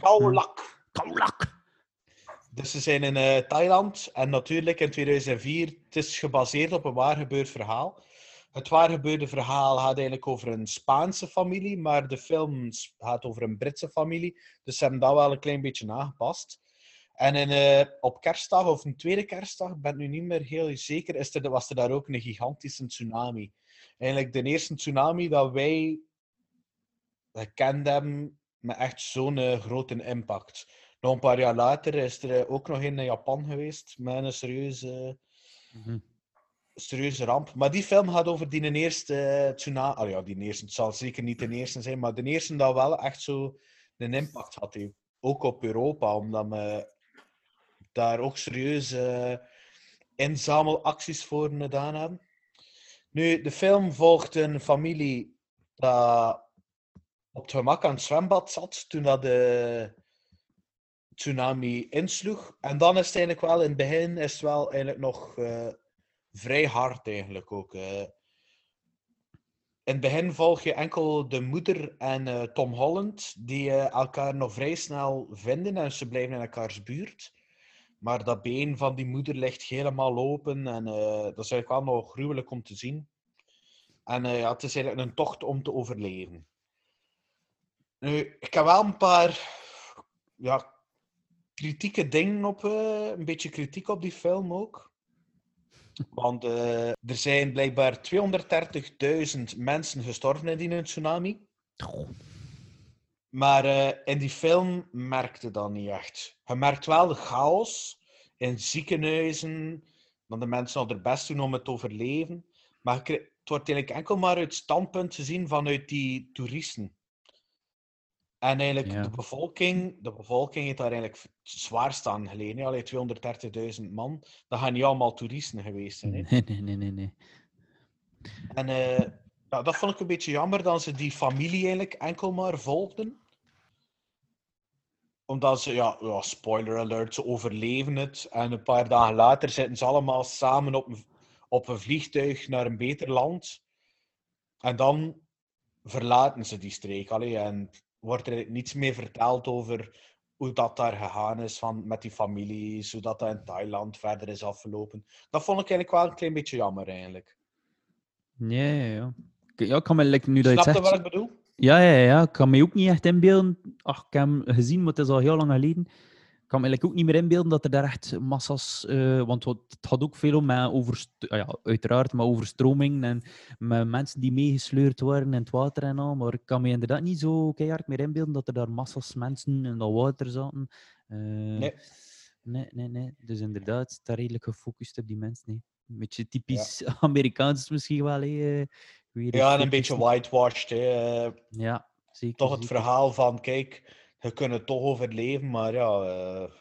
Dus ze zijn in eh, Thailand en natuurlijk in 2004. Het is gebaseerd op een waar gebeurd verhaal. Het waar gebeurde verhaal gaat eigenlijk over een Spaanse familie, maar de film gaat over een Britse familie. Dus ze hebben dat wel een klein beetje aangepast. En in, eh, op kerstdag, of een tweede kerstdag, ik ben het nu niet meer heel zeker, is er, was er daar ook een gigantische tsunami. Eigenlijk de eerste tsunami dat wij gekend hebben met echt zo'n eh, grote impact. Nog een paar jaar later is er eh, ook nog een in Japan geweest met een serieuze, Mhm. serieuze ramp. Maar die film gaat over die eerste tsunami. Ah ja, die eerste. Het zal zeker niet de eerste zijn, maar de eerste dat wel echt zo een impact had. Ook op Europa, omdat we daar ook serieuze inzamelacties voor gedaan hebben. Nu, de film volgt een familie dat op het gemak aan het zwembad zat toen dat de tsunami insloeg. En dan is het eigenlijk wel, in het begin is wel eigenlijk nog eh, vrij hard eigenlijk ook. eh. In het begin volg je enkel de moeder en eh, Tom Holland, die eh, elkaar nog vrij snel vinden en ze blijven in elkaars buurt. Maar dat been van die moeder ligt helemaal open. En eh, dat is eigenlijk wel nog gruwelijk om te zien. En eh, ja, het is eigenlijk een tocht om te overleven. Nu, ik heb wel een paar ja, kritieke dingen op, eh, een beetje kritiek op die film ook. Want er zijn blijkbaar 230.000 mensen gestorven in die tsunami. Maar eh, in die film merkte dat niet echt. Je merkt wel de chaos in ziekenhuizen, dat de mensen al hun best doen om het te overleven. Maar het wordt eigenlijk enkel maar uit het standpunt gezien vanuit die toeristen. En eigenlijk Ja. de bevolking, de bevolking heeft daar eigenlijk zwaar staan geleden. Alleen 230.000 man. Dat gaan niet allemaal toeristen geweest zijn. Hè? Nee, nee, nee, nee. nee. En eh, ja, dat vond ik een beetje jammer dat ze die familie eigenlijk enkel maar volgden. Omdat ze, ja, ja, spoiler alert, ze overleven het. En een paar dagen later zitten ze allemaal samen op een, op een vliegtuig naar een beter land. En dan verlaten ze die streek. Allee, en wordt er niets meer verteld over hoe dat daar gegaan is van, met die families, hoe dat, dat in Thailand verder is afgelopen. Dat vond ik eigenlijk wel een klein beetje jammer, eigenlijk. Ja, ja, ja. Ja, ik kan me, like, nu dat je Snap het je zegt... wat ik bedoel? Ja, ja, ja. Ik kan me ook niet echt inbeelden. Ach, ik heb hem gezien, maar het is al heel lang geleden. Ik kan me eigenlijk ook niet meer inbeelden dat er daar echt massa's... eh, want het had ook veel om met overst ah ja, uiteraard met overstroming en met mensen die meegesleurd worden in het water en al. Maar ik kan me inderdaad niet zo keihard meer inbeelden dat er daar massa's mensen in dat water zaten. Eh, Nee. Nee, nee, nee. Dus inderdaad, daar redelijk gefocust op die mensen. Nee. Een beetje typisch Amerikaans misschien wel. hè, Ja, en een beetje whitewashed. Hè. eh, Ja, zeker. Toch het zeker. verhaal van, kijk, je kunt het toch overleven, maar ja... eh,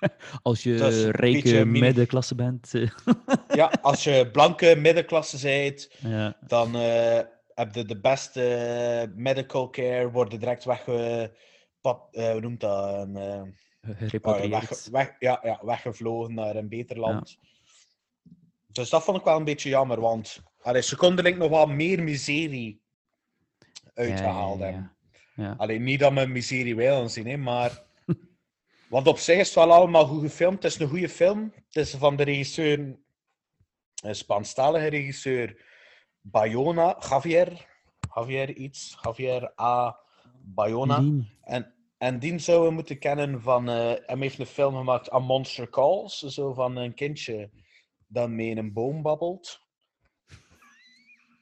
Als je rijke middenklasse bent. eh, ja, als je blanke middenklasse bent, ja. dan eh, heb je de beste medical care, worden direct. Pat, eh, hoe noemt dat? Een, weg, weg, ja, ja, weggevlogen naar een beter land. Dus dat vond ik wel een beetje jammer, want allee, ze konden denk ik nog wel meer miserie uitgehaald ja, ja. hebben. Ja. Alleen niet dat we miserie willen zien, hè, maar... Want op zich is het wel allemaal goed gefilmd. Het is een goede film. Het is van de regisseur, een Spaanstalige regisseur, Bayona, Javier. Javier iets, Javier A. Bayona. En, en die zouden we moeten kennen van... eh hij heeft een film gemaakt, A Monster Calls. Zo van een kindje dat mee in een boom babbelt.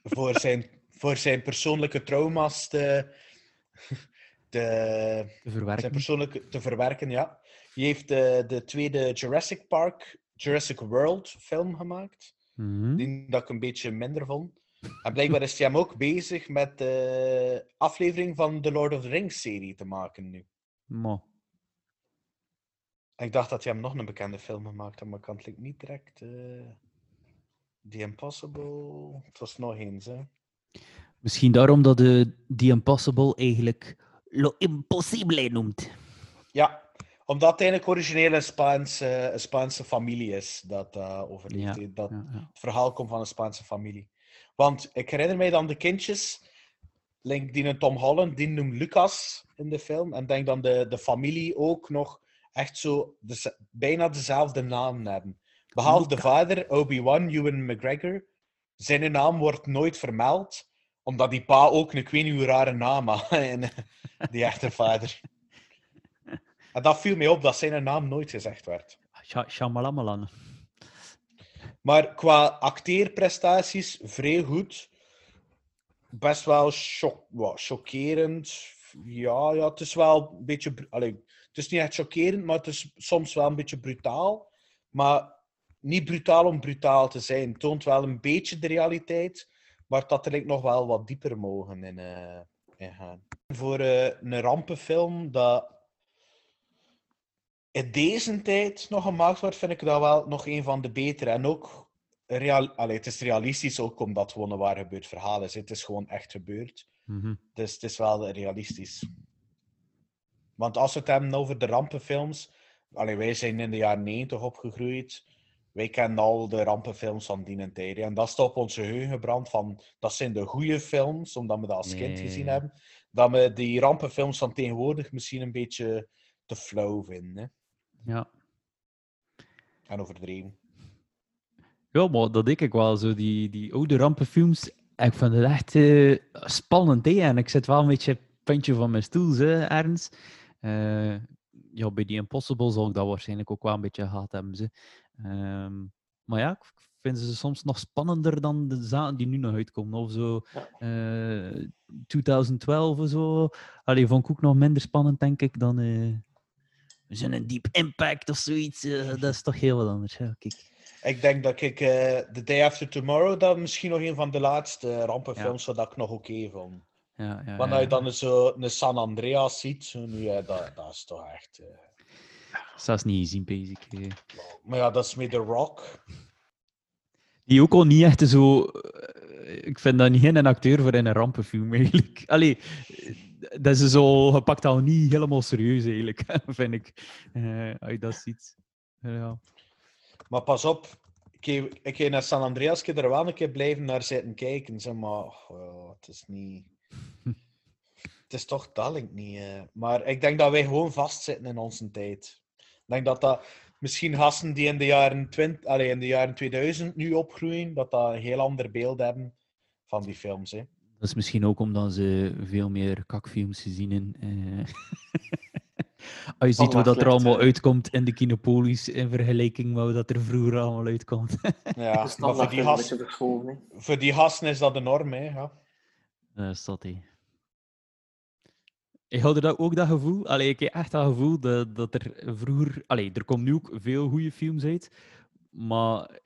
Voor, zijn, voor zijn persoonlijke trauma's te, te, te verwerken. zijn persoonlijke te verwerken, ja. Die heeft de, de tweede Jurassic Park, Jurassic World film gemaakt. Mhm. Die dat ik een beetje minder vond. En blijkbaar is hij hem ook bezig met de aflevering van de Lord of the Rings serie te maken nu. Mo. Ik dacht dat hij hem nog een bekende film gemaakt had, maar ik kan het niet direct. eh The Impossible. Het was nog eens, hè. Misschien daarom dat de The Impossible eigenlijk Lo Impossible noemt. Ja, omdat het eigenlijk origineel een Spaanse, een Spaanse familie is dat overleeft. Ja, hè. Dat ja, ja. het verhaal komt van een Spaanse familie. Want ik herinner mij dan de kindjes, Link, die een Tom Holland, die noemt Lucas in de film. En denk dan de, de familie ook nog echt zo de, bijna dezelfde naam hebben. Behalve de vader, Obi-Wan, Ewan McGregor. Zijn naam wordt nooit vermeld, omdat die pa ook een ik weet niet hoe rare naam had. En, eh, die echte vader. En dat viel mij op, dat zijn naam nooit gezegd werd. Shyamalan. Maar qua acteerprestaties, vrij goed. Best wel shock, chockerend. Ja, ja, het is wel een beetje... Allee, het is niet echt chockerend, maar het is soms wel een beetje brutaal. Maar niet brutaal om brutaal te zijn. Het toont wel een beetje de realiteit, maar dat er nog wel wat dieper mogen in, eh, in gaan. Voor eh, een rampenfilm dat in deze tijd nog gemaakt wordt, vind ik dat wel nog een van de betere. En ook, real, allee, het is realistisch ook omdat het gewoon een waar gebeurd verhaal is. Het is gewoon echt gebeurd. Mhm. Dus het is wel realistisch. Want als we het hebben over de rampenfilms, allee, wij zijn in de jaren 90 opgegroeid. Wij kennen al de rampenfilms van die tijd. hè. En dat staat op onze geheugen gebrand van, dat zijn de goede films, omdat we dat als kind Nee. gezien hebben. Dat we die rampenfilms van tegenwoordig misschien een beetje te flauw vinden. Hè. Ja. En overdreven. Ja, maar dat denk ik wel. Zo die, die oude rampenfilms. Ik vind het echt eh, spannend. Hè? En ik zit wel een beetje puntje van mijn stoel, hè, Ernst. Eh, ja, bij die Impossible zal ik dat waarschijnlijk ook wel een beetje gehad hebben. Ze. Ehm, maar ja, ik vind ze soms nog spannender dan de zaken die nu nog uitkomen. Of zo eh, 2012 of zo. Allee, vond ik ook nog minder spannend, denk ik, dan eh zo'n Deep Impact of zoiets. Eh, dat is toch heel wat anders. Ja, kijk. Ik denk dat ik eh The Day After Tomorrow, dat misschien nog een van de laatste rampenfilms, dat ik nog oké vond. Ja, ja, Wanneer je ja. dan zo een San Andreas ziet, zo, nu, ja, dat, dat is toch echt... eh, Zelfs niet gezien, basic. eh. Maar ja, dat is met The Rock. Die ook al niet echt zo. eh, Ik vind dat niet een acteur voor in een rampenfilm eigenlijk. Allee, eh, dat is zo gepakt al niet helemaal serieus eigenlijk, vind ik. eh, als je dat ziet. Ja. Maar pas op, ik heb naar San Andreas ik er wel een keer blijven naar zitten kijken. Zeg maar, oh, het is niet... Het is toch talent niet. eh. Maar ik denk dat wij gewoon vastzitten in onze tijd. Ik denk dat dat misschien gasten die in de jaren, 20, allee, in de jaren 2000 nu opgroeien, dat dat een heel ander beeld hebben van die films. Hè. Dat is misschien ook omdat ze veel meer kakfilms gezien hebben. eh. Als je ziet wat dat er allemaal eh. uitkomt in de Kinopolis in vergelijking met wat dat er vroeger allemaal uitkomt. Ja, maar voor dat die, een gasten, voor die gasten is dat de norm. Hè, ja. Dat, hé. Ik had dat ook dat gevoel. Allee, ik heb echt dat gevoel dat, dat er vroeger. Allee, er komen nu ook veel goede films uit. Maar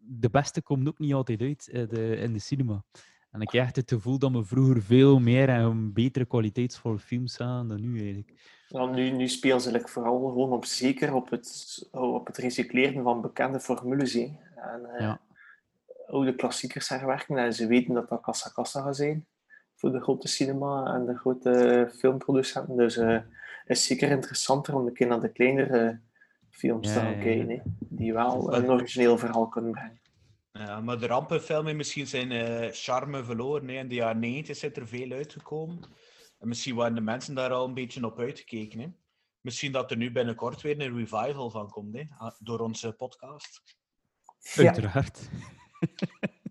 de beste komt ook niet altijd uit in de, in de cinema. En ik heb echt het gevoel dat we vroeger veel meer en betere kwaliteitsvolle films zagen dan nu eigenlijk. Ja, nu, nu spelen ze like, vooral gewoon op zeker op het, op het recycleren van bekende formules. hè. En eh, Ja. Oude klassiekers herwerken. En ze weten dat dat kassa kassa gaat zijn voor de grote cinema en de grote filmproducenten. Dus eh, het is zeker interessanter om een keer naar de kleinere films Ja, te gaan ja, ja. kijken. hè, die wel een origineel verhaal kunnen brengen. Ja, maar de rampenfilmen misschien zijn eh, charme verloren. Hè. In de jaren 90 is er veel uitgekomen. En misschien waren de mensen daar al een beetje op uitgekeken. Hè. Misschien dat er nu binnenkort weer een revival van komt, hè, door onze podcast. Ja. Uiteraard.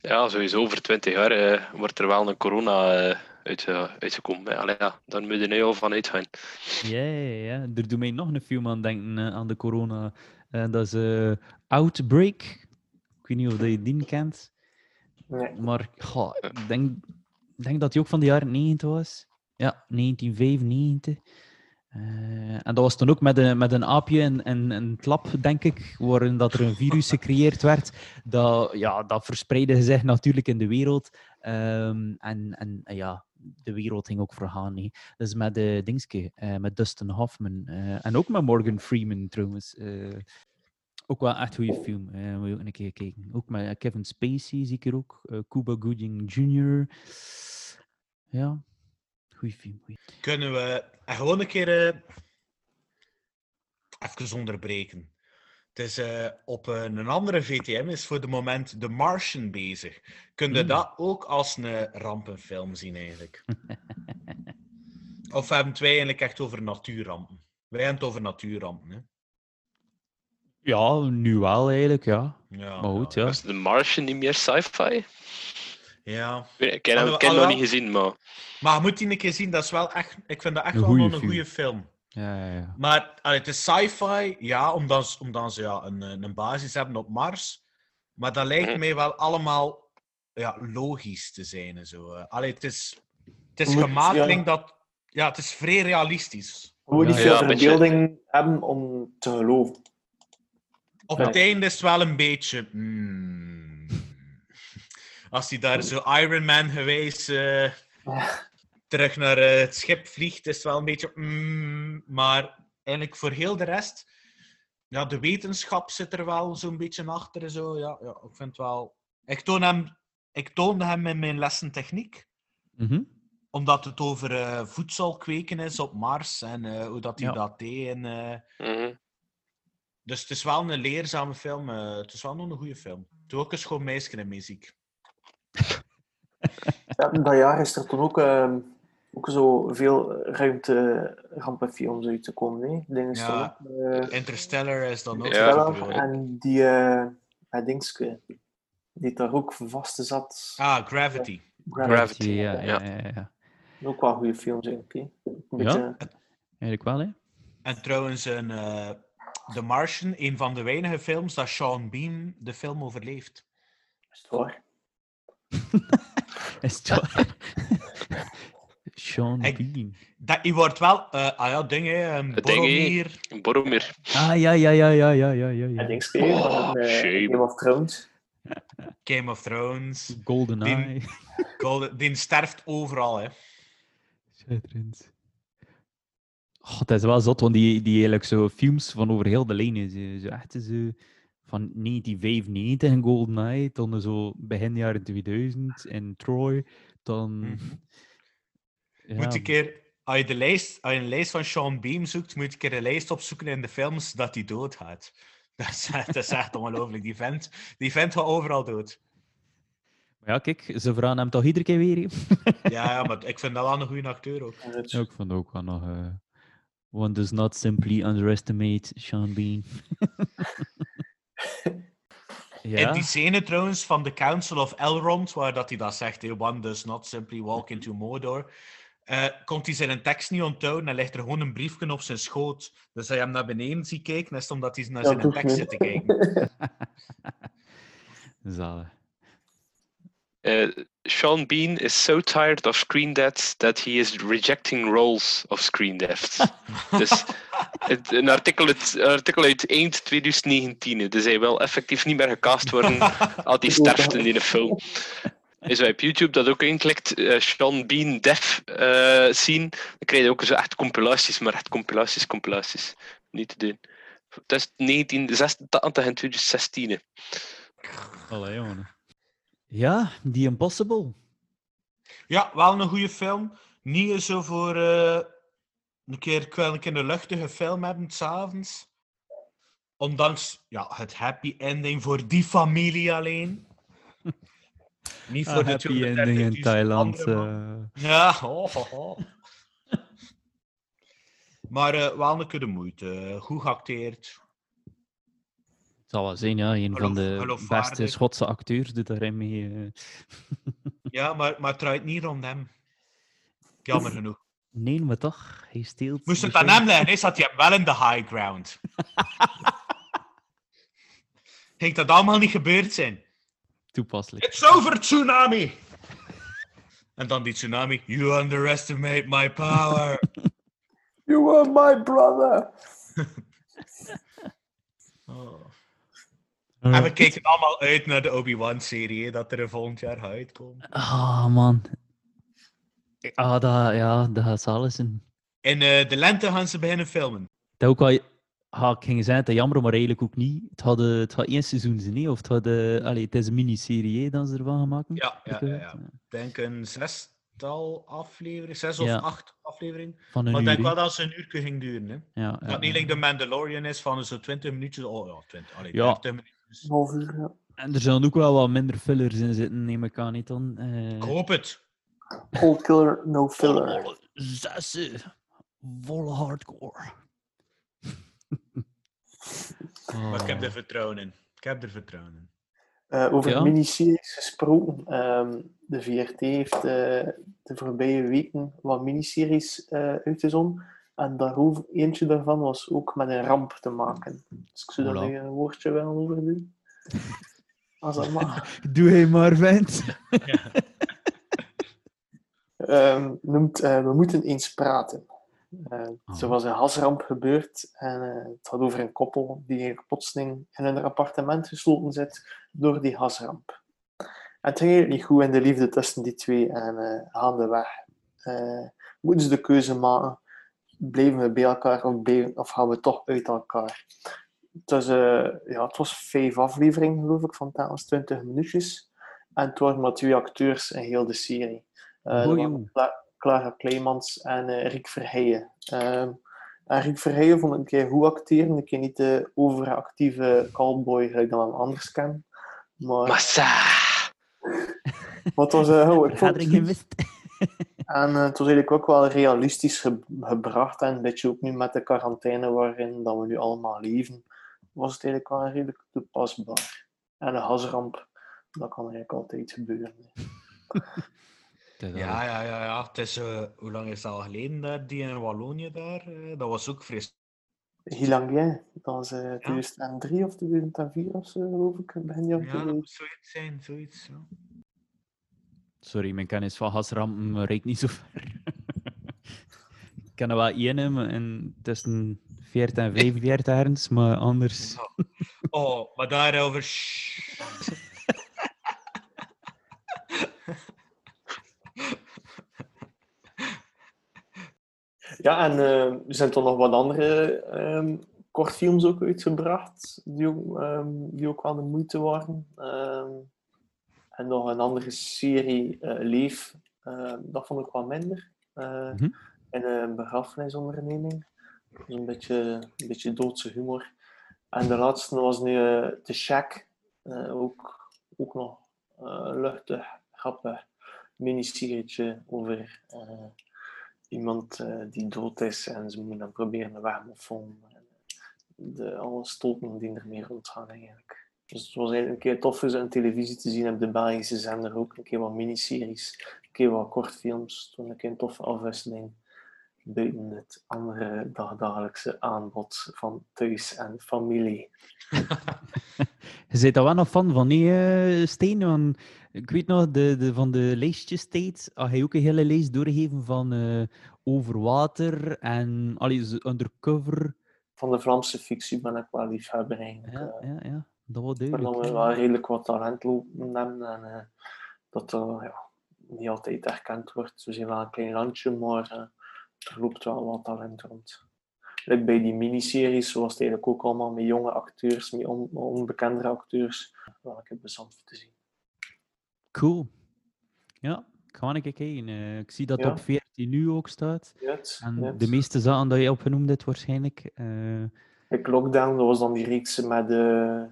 Ja, sowieso over 20 jaar eh, wordt er wel een corona eh, uit, eh, uitgekomen. Allee, ja, daar moet je nu al van uitgaan. Ja, ja, ja. Er doet mij nog een film aan denken eh, aan de corona. En dat is eh, Outbreak. Ik weet niet of dat je die kent. Nee. Maar goh, ik denk, denk dat die ook van de jaren 90 was. Ja, 1995. Eh, en dat was toen ook met een, met een aapje en, en en een klap, denk ik, waarin dat er een virus gecreëerd werd. Dat, ja, dat verspreidde zich natuurlijk in de wereld. Ehm, en, en ja, de wereld ging ook vergaan. hè. Dus met de Dingske, eh, met Dustin Hoffman. eh, en ook met Morgan Freeman trouwens. ook wel echt goede film. moet je ook een keer kijken. Ook met Kevin Spacey zie ik er ook. Cuba Gooding Jr. Ja, goede film. goeie. Kunnen we eh, gewoon een keer eh, even onderbreken? Het is eh, op een andere VTM is voor de moment The Martian bezig. Kun je Hmm. dat ook als een rampenfilm zien eigenlijk? of hebben wij eigenlijk echt over natuurrampen? Wij hebben het over natuurrampen, hè? Ja, nu wel eigenlijk, ja. Ja, Maar goed, ja. Is The Martian niet meer sci-fi? Ja. Ik heb hem nog niet gezien, maar... Maar je moet die een keer zien, dat is wel echt... Ik vind dat echt Een wel een goede film. Ja, ja, ja. Maar allee, het is sci-fi, ja, omdat, ze- omdat ze ja, een, een een basis hebben op Mars. Maar dat lijkt Mhm. mij wel allemaal ja, logisch te zijn. En zo. eh. Allee, het is, het is Moet- gemaakt, ja. dat... Ja, het is vrij realistisch. We moeten Ja, niet veel verbeelding hebben om te geloven. Op Ja. het einde is het wel een beetje... hmm. Als hij daar zo Iron Man geweest eh, terug naar eh, het schip vliegt, is het wel een beetje... hmm. maar eigenlijk voor heel de rest... Ja, de wetenschap zit er wel zo'n beetje achter. en Zo. Ja, ja, ik vind het wel... Ik, toon hem, ik toonde hem in mijn lessen techniek Mhm. omdat het over eh, voedsel kweken is op Mars en eh, hoe dat hij Ja. dat deed. En, eh, Mhm. dus het is wel een leerzame film. het is wel nog een goede film. Doe ook een schoon meisje in muziek. Ja, dat jaar is er toen ook ehm, ook zo veel ruimte-rampenfilms uit te komen. Hè. Dingen Ja. op. eh, Interstellar is dan ook Ja. En die, eh dat dingske, die daar ook vast zat. Ah, Gravity. Gravity, ja, ja. ja, ja, ja. Ook wel goede films eigenlijk. hè. Een Ja? Eigenlijk wel, hè? En trouwens, een, eh, The Martian, een van de weinige films dat Sean Bean de film overleeft. is het waar? Is het? Sean Ik- Bean. Dat, je wordt wel, eh ah ja, ding, hè, een ding, hè. Boromir. Boromir. Ah, ja, ja, ja, ja, ja, ja, ja. En ja. hè, van eh, shame. Game of Thrones. Game of Thrones. Golden Die- Eye. Golden, die sterft overal, hè. Schitterend. Oh, het is wel zot, want die, die eigenlijk zo films van over heel de lijn is. eh, Zo echt zo van 1995 in GoldenEye, dan zo begin jaren 2000 in Troy, dan... Mhm. Ja, Moet je een keer, als je, de lijst, als je een lijst van Sean Bean zoekt, moet je een keer een lijst opzoeken in de films dat hij doodgaat. Dat is, echt- dat is echt ongelooflijk. Die vent, die vent gaat overal dood. maar ja, kijk, ze vragen hem toch iedere keer weer. Ja, ja, maar ik vind dat wel een goede acteur ook. Ja, ik vond ook wel nog... eh, one does not simply underestimate Sean Bean. In ja, die scène trouwens van The Council of Elrond, waar dat hij dat zegt, hey, one does not simply walk into Mordor, eh, komt hij zijn tekst niet onthouden en ligt er gewoon een briefje op zijn schoot. Dus je hem naar beneden ziet kijken, is omdat hij naar zijn tekst zit te kijken. zalig. Uh, Sean Bean is so tired of screen deaths that he is rejecting roles of screen deaths. dus het, een, artikel uit, een artikel uit eind 2019. hè. Dus hij wil effectief niet meer gecast worden als hij sterft in die film. Is wij op YouTube dat ook inklikt, eh, Sean Bean Def eh, zien, dan krijg je ook zo echt compilaties, maar echt compilaties, compilaties. Niet te doen. Het is 1986 en 2016. hè. Allee, jongen. Ja, The Impossible. Ja, wel een goede film. Niet zo voor eh, een keer, een keer een luchtige film hebben s'avonds. Ondanks ja, het happy ending voor die familie alleen. Niet voor Ah, de happy ending in 230.000 Thailand. eh. Ja, oh, oh, oh. Maar eh, wel een keer de moeite. Goed geacteerd. Het zal wel zijn, ja. Een van de beste Schotse acteurs doet daarin mee. eh. Ja, maar, maar het draait niet rond hem. Jammer genoeg. Nee, maar toch, hij steelt. Moest het aan hem leggen, is dat hij wel in de high ground. Ging dat allemaal niet gebeurd zijn? Toepasselijk. It's over, tsunami! En dan die tsunami. You underestimate my power. You are my brother! Oh. En we kijken allemaal uit naar de Obi-Wan-serie, dat er volgend jaar gaat uitkomen. Ah, man. Ah, dat, ja, dat gaat zalig zijn. In eh, de lente gaan ze beginnen filmen. Dat ook wel... Ah, ik ging zeggen, het is jammer, maar eigenlijk ook niet. Het had, eh, het had één seizoen zijn, hè, of het, had, eh, allee, het is een miniserie hè, dat ze ervan gemaakt hebben. Ja, ja, ja. ja. Ik denk een zestal afleveringen, zes of acht afleveringen. Van een Maar ik denk wel dat ze een uur ging duren. Hè. Ja, Dat niet like de Mandalorian is van zo 20 minuutjes. Oh ja, 20, allee, Ja. 30 minuutjes. Uur, ja. En er zullen ook wel wat minder fillers in zitten, neem ik aan niet dan. Eh, Ik hoop het. All killer, no filler. volle Zessen. Volle hardcore. Maar ik heb Oh. er vertrouwen in. Ik heb er vertrouwen in. Eh, over Ja? miniseries gesproken. ehm, de VRT heeft eh, de voorbije weken wat miniseries eh uitgezonden. En daarover, eentje daarvan was ook met een ramp te maken. Dus ik zou daar een woordje wel over doen. Als dat mag. Doe hij maar, vent. Ehm, noemt eh, We moeten eens praten. Eh, Ah. Zo was een hasramp gebeurd en eh, het gaat over een koppel die hier plotseling in een appartement gesloten zit door die hasramp. En het ging niet goed in de liefde tussen die twee en eh gaandeweg eh moeten ze de keuze maken, blijven we bij elkaar of, blijven- of gaan we toch uit elkaar? Het was, eh, ja, het was vijf afleveringen, geloof ik, van telkens 20 minuutjes. En het waren maar twee acteurs in heel de serie. Waren Cla- Clara Kleimans en eh, Rick Verheijen. Ehm, en Rick Verheijen vond ik een keer goed acteren. Ik ken niet de overactieve cowboy gelijk hem anders ken. Maar, Massa! het was... eh, oh, ik vond. En eh, het was eigenlijk ook wel realistisch ge- gebracht. En een beetje ook nu met de quarantaine waarin dat we nu allemaal leven, was het eigenlijk wel redelijk toepasbaar. En een gasramp, dat kan eigenlijk altijd gebeuren. Ja, ja, ja, ja. Het is, eh, hoe lang is het al geleden dat die in Wallonië daar? eh, dat was ook fris. Hilangien, dat was eh 2003 of 2004 of zo, geloof ik. Begin Ja, dat 2000. moet zoiets zijn, zoiets. Ja. Sorry, mijn kennis van gasrampen reikt niet zo ver. ik ken er wel één in, en tussen 40 en 45 ergens, maar anders... Oh, maar daarover. Ja, en eh, er zijn toch nog wat andere ehm, kortfilms ook uitgebracht, die ook, ehm, die ook wel de moeite waren. Ehm, en nog een andere serie, eh, Leef, eh, dat vond ik wat minder. In een begrafenisonderneming. Een beetje, een beetje doodse humor. En de laatste was nu eh The Shack, ook, ook nog luchtig, grappig miniserietje over iemand die dood is en ze moeten dan proberen een wegmoffelen. En de, alle stoten die ermee rondgaan eigenlijk. Dus het was eigenlijk een keer tof om een televisie te zien op de Belgische zender ook. Een keer wat miniseries, een keer wat kortfilms. Toen een keer een toffe afwisseling buiten het andere dagdagelijkse aanbod van thuis en familie. Je bent daar wel nog fan van, nee, eh, Steen? Want ik weet nog, de, de, van de lijstjes steeds, had hij ook een hele lijst doorgegeven van eh, over water en allee, undercover. Van de Vlaamse fictie ben ik wel liefhebber eigenlijk. Ja, eh. ja, ja, dat Ik dat duidelijk. wel redelijk wat talent lopen hebben en eh, dat dat ja, niet altijd erkend wordt. We zijn wel een klein landje, maar eh, er loopt wel wat talent rond. Like bij die miniseries was het eigenlijk ook allemaal met jonge acteurs, met on- onbekendere acteurs. Wel ik heb bezand voor te zien. Cool. Ja, ik ga een keer kijken. Eh, ik zie dat Ja. op 14 nu ook staat. En de meeste zaken dat je opgenoemd hebt waarschijnlijk. eh, Like Lockdown, dat was dan die reeks met de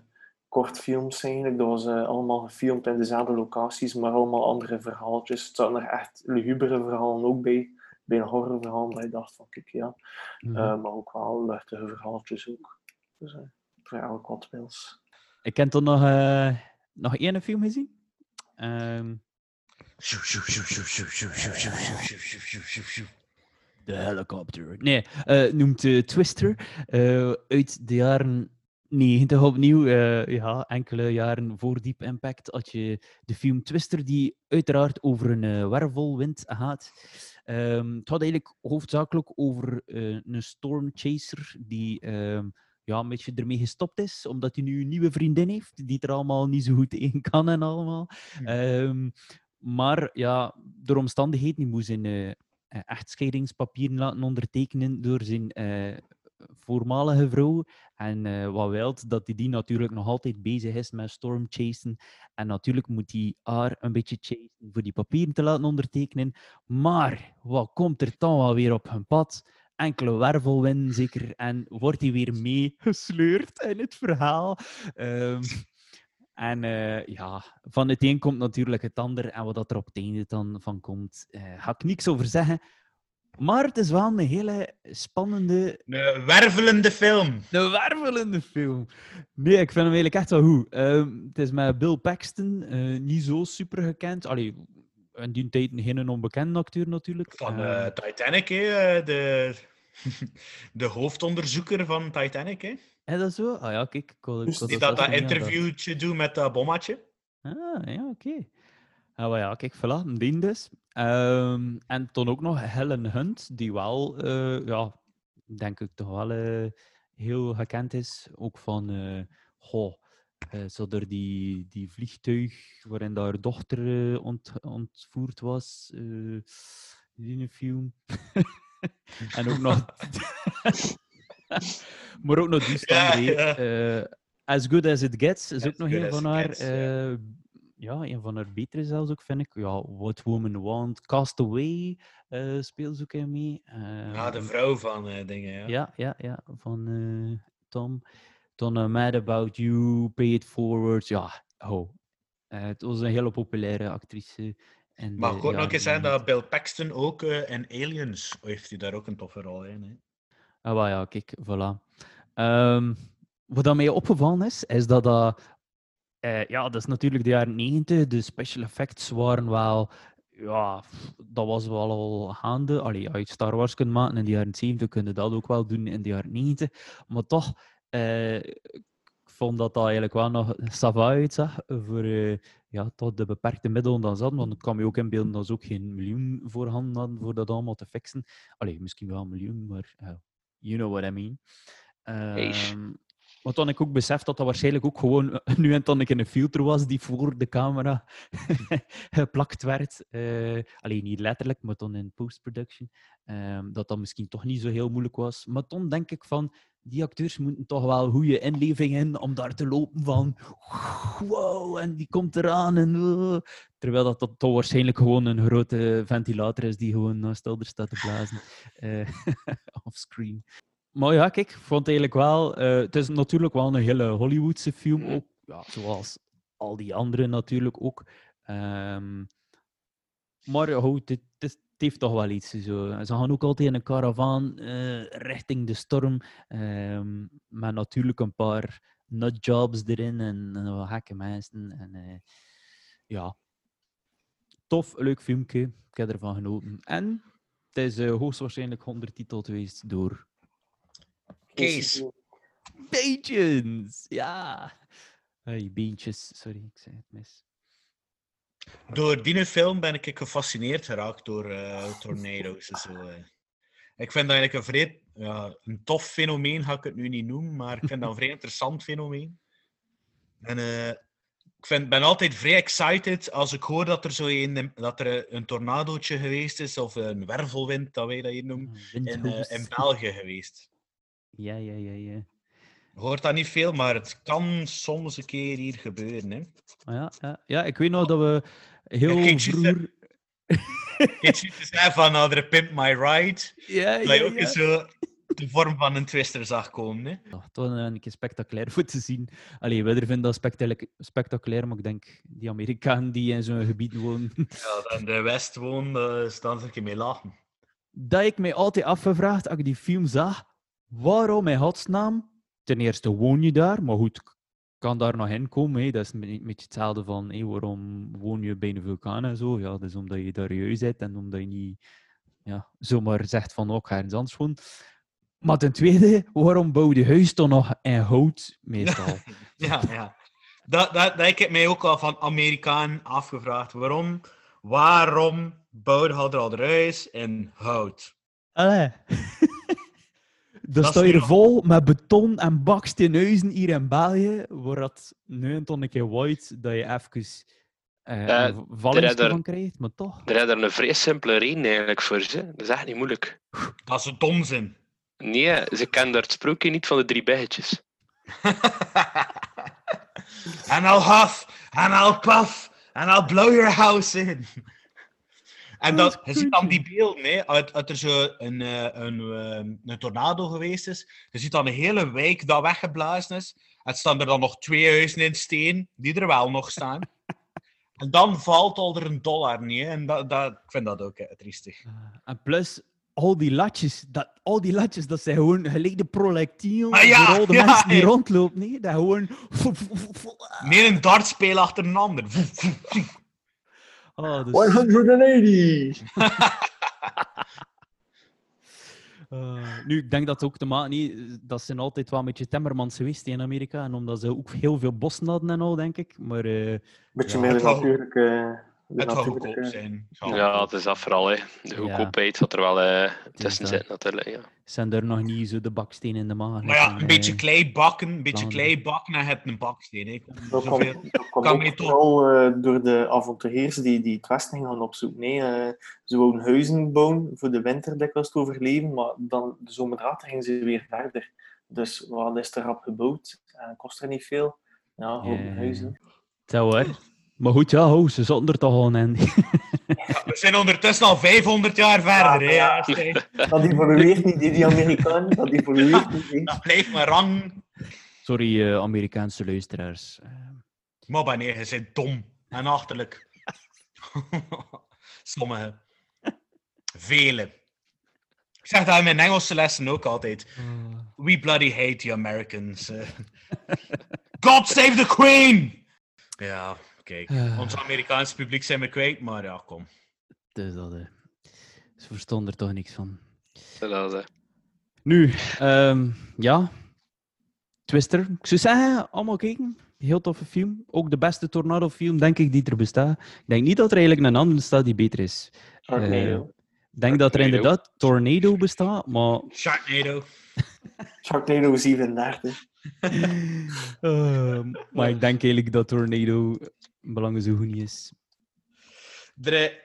kortfilms eigenlijk. Dat was eh, allemaal gefilmd in dezelfde locaties, maar allemaal andere verhaaltjes. Er zaten er echt lugubere verhalen ook bij. Bij een horrorverhaal, dat je dacht van, kijk ja. mhm. Eh, maar ook wel luchtige verhaaltjes ook. Dus eh voor elk wat wils. Ik heb toch nog, eh, nog één film gezien. Ehm, De helikopter. Nee, eh, noemt eh, Twister. eh, uit de jaren 90 opnieuw. eh, ja, enkele jaren voor Deep Impact had je de film Twister, die uiteraard over een eh, wervelwind gaat. Ehm, het gaat eigenlijk hoofdzakelijk over eh, een stormchaser die ehm, ja, een beetje ermee gestopt is, omdat hij nu een nieuwe vriendin heeft, die er allemaal niet zo goed in kan en allemaal. Ehm, maar ja, door omstandigheden, die moest zijn echtscheidingspapieren laten ondertekenen door zijn voormalige vrouw. En eh, wat wilt, dat hij die natuurlijk nog altijd bezig is met stormchasen. En natuurlijk moet hij haar een beetje chasen voor die papieren te laten ondertekenen. Maar wat komt er dan wel weer op hun pad? Enkele wervelwind zeker. En wordt hij weer meegesleurd in het verhaal. Ehm, en eh, ja, van het een komt natuurlijk het ander. En wat dat er op het einde dan van komt, eh, ga ik niks over zeggen. Maar het is wel een hele spannende, Een wervelende film. een wervelende film. Nee, ik vind hem eigenlijk echt wel goed. Ehm, het is met Bill Paxton, eh, niet zo super gekend. Allee, in die tijd geen onbekende acteur natuurlijk. Van Ehm, eh, Titanic, hè? eh, De, de hoofdonderzoeker van Titanic, hè? Is dat zo? Ah ja, kijk. Ik ik Dus Die dat dat interviewtje doet met dat bommatje. Ah, ja, oké. Ah, ja, kijk, voilà, ding dus. Ehm, en toen ook nog Helen Hunt, die wel, eh, ja, denk ik toch wel eh, heel gekend is. Ook van, eh goh, zo door die, die vliegtuig waarin haar dochter ont, ontvoerd was. in een film. en ook nog... maar ook nog die stand Ja, ja. As Good As It Gets is As ook nog een As van haar... Gets. Ja, een van haar betere zelfs ook, vind ik. Ja, What Woman Want, Castaway eh speelt ze ook in mee. Ja, de Ehm, vrouw van eh, dingen, ja. ja, ja, ja, van eh, Tom. Eh, Mad About You, Pay It Forward. Ja, oh. Het was een hele populaire actrice in Maar ook nog eens 90. dat Bill Paxton ook in Aliens heeft hij daar ook een toffe rol in. Hè? Ah, ja, kijk, voilà. Ehm, wat dat mij opgevallen is, is dat dat... eh, ja, dat is natuurlijk de jaren 90. De special effects waren wel... Ja, dat was wel al gaande. Allee, als je Star Wars kunt maken in de jaren 70, kun je dat ook wel doen in de jaren 90. Maar toch, eh, ik vond dat dat eigenlijk wel nog sava uitzag voor eh, ja, toch de beperkte middelen dan hadden. Want ik kan me ook inbeelden dat ze ook geen miljoen voorhanden hadden voor dat allemaal te fixen. Allee, misschien wel een miljoen, maar you know what I mean. Maar toen ik ook besef dat dat waarschijnlijk ook gewoon nu en dan een filter was die voor de camera geplakt werd. eh alleen niet letterlijk, maar dan in post-production. ehm, dat dat misschien toch niet zo heel moeilijk was. Maar toen denk ik van, die acteurs moeten toch wel goede inleving in om daar te lopen van wow, en die komt eraan en oh. Terwijl dat, dat toch waarschijnlijk gewoon een grote ventilator is die gewoon elder staat te blazen. eh offscreen. Maar ja, kijk, ik vond eigenlijk wel... eh, het is natuurlijk wel een hele Hollywoodse film, ook, ja, zoals al die andere natuurlijk ook. Ehm, maar goed, het, heeft toch wel iets. Zo. Ze gaan ook altijd in een caravan eh, richting de storm. ehm, met natuurlijk een paar nutjobs erin en, en wat gekke mensen. En, eh, ja, tof, leuk filmpje. Ik heb ervan genoten. En het is hoogstwaarschijnlijk ondertiteld geweest door Kees. Beentjes. Ja. Hey, beentjes. Sorry, ik zei het mis. Door die film ben ik gefascineerd geraakt door eh, tornado's en zo. eh. Ik vind dat eigenlijk een vrij ja, een tof fenomeen, ga ik het nu niet noemen, maar ik vind dat een vrij interessant fenomeen. En eh, ik vind, ben altijd vrij excited als ik hoor dat er, zo een, dat er een tornadootje geweest is, of een wervelwind, dat wij dat hier noemen, in, eh, Windhoos. in België geweest. Ja, ja, ja, ja. Je hoort dat niet veel, maar het kan soms een keer hier gebeuren. Hè. Ah, Ja, ja, ja, ik weet nog dat we heel je- vroeger... Ik zie te zeggen van, er Pimp My Ride, Ja, dat ja, je ook ja. eens zo de vorm van een twister zag komen. Hè. Ja, toch een keer spectaculair voor te zien. Allee, wij vinden dat spectac- spectaculair, maar ik denk die Amerikanen die in zo'n gebied wonen, Ja, dan de West woont, uh, staan ze een keer mee lachen. dat ik mij altijd afgevraagd als ik die film zag, waarom in godsnaam? Ten eerste woon je daar, maar goed, kan daar nog in komen. Dat is een beetje hetzelfde van hé, waarom woon je bij een vulkaan en zo. Ja, dat is omdat je daar juist zit en omdat je niet ja, zomaar zegt van ook ga ergens anders wonen. Maar ten tweede, waarom bouw je huis dan nog in hout meestal? Ja, ja. Dat, dat, dat ik heb mij ook al van Amerikaan afgevraagd. Waarom, waarom bouwden ze er al huis in hout? Allee. Dan Dat sta is je er vol met beton en baksteenhuizen hier in België, waar dat nu en dan een keer waait, dat je even een vallingje er- van krijgt, maar toch. Er is er een vrij simpele reden eigenlijk voor ze. Dat is echt niet moeilijk. Dat ze dom zijn. Nee, ze kennen daar het sprookje niet van de drie biggetjes. En I'll huff, and I'll puff, and I'll blow your house in. En dat, je ziet dan die beelden, hè, uit, uit er zo een, eh, een, eh, een tornado geweest is. Je ziet dan een hele wijk dat weggeblazen is. Het staan er dan nog twee huizen in steen, die er wel nog staan. En dan valt al er een dollar niet. hè. En dat, dat, ik vind dat ook eh, triestig. En plus, al die latjes, dat, al die latjes, dat zijn gewoon gelijk de projectiel Ah, ja, voor al de ja, mensen die ja. rondlopen. Nee, dat gewoon... Nee, een dartspeel achter een ander. Oh, dus, 180! eh, nu, ik denk dat ook te maken niet... Dat zijn altijd wel een beetje timmermans geweest in Amerika. En omdat ze ook heel veel bossen hadden en al, denk ik. Maar eh, Beetje Ja, meer natuurlijke... De Het zou goedkoop zijn. Ja, het is dat vooral. Hè. De goedkoopheid had er wel eh, tussen dat. zitten natuurlijk. Ja. zijn er nog niet zo de bakstenen in de maag. Maar ja, een beetje eh. klei bakken, een beetje klei bakken en je hebt een baksteen. hè. Dat dat kan ook toch- vooral eh, door de avonturiers die, die het westen gaan opzoeken. Nee, eh, ze wouden huizen bouwen voor de winter dikwijls te overleven, maar dan de zomer later gingen ze weer verder. Dus wat is er rap gebouwd? Kost er niet veel. Ja, gewoon huizen. Zo, hè. Maar goed, ja, ho, ze zaten er toch al in. Ja, we zijn ondertussen al 500 jaar verder. hè, Ja. Dat evolueert niet, die, die Amerikanen, dat evolueert niet. hè. Dat blijft maar rang. Sorry, eh, Amerikaanse luisteraars. Eh, Maar wanneer, je bent dom en achterlijk. Sommige. Vele. Ik zeg dat in mijn Engelse lessen ook altijd. We bloody hate the Americans. eh. God save the Queen! Ja, kijk. Ons Amerikaanse publiek zijn we kwijt, maar ja, kom. Dus dat, eh, ze verstonden er toch niks van. Dat eh, Nu, ehm, ja. Twister. Ik zou zeggen, allemaal kijken. Heel toffe film. Ook de beste Tornado-film, denk ik, die er bestaat. Ik denk niet dat er eigenlijk een andere staat die beter is. Sharknado. Ik denk dat er inderdaad Tornado bestaat, maar... Sharknado. Sharknado 37. ehm, maar ik denk eigenlijk dat Tornado belangrijk zo goed niet is. Er,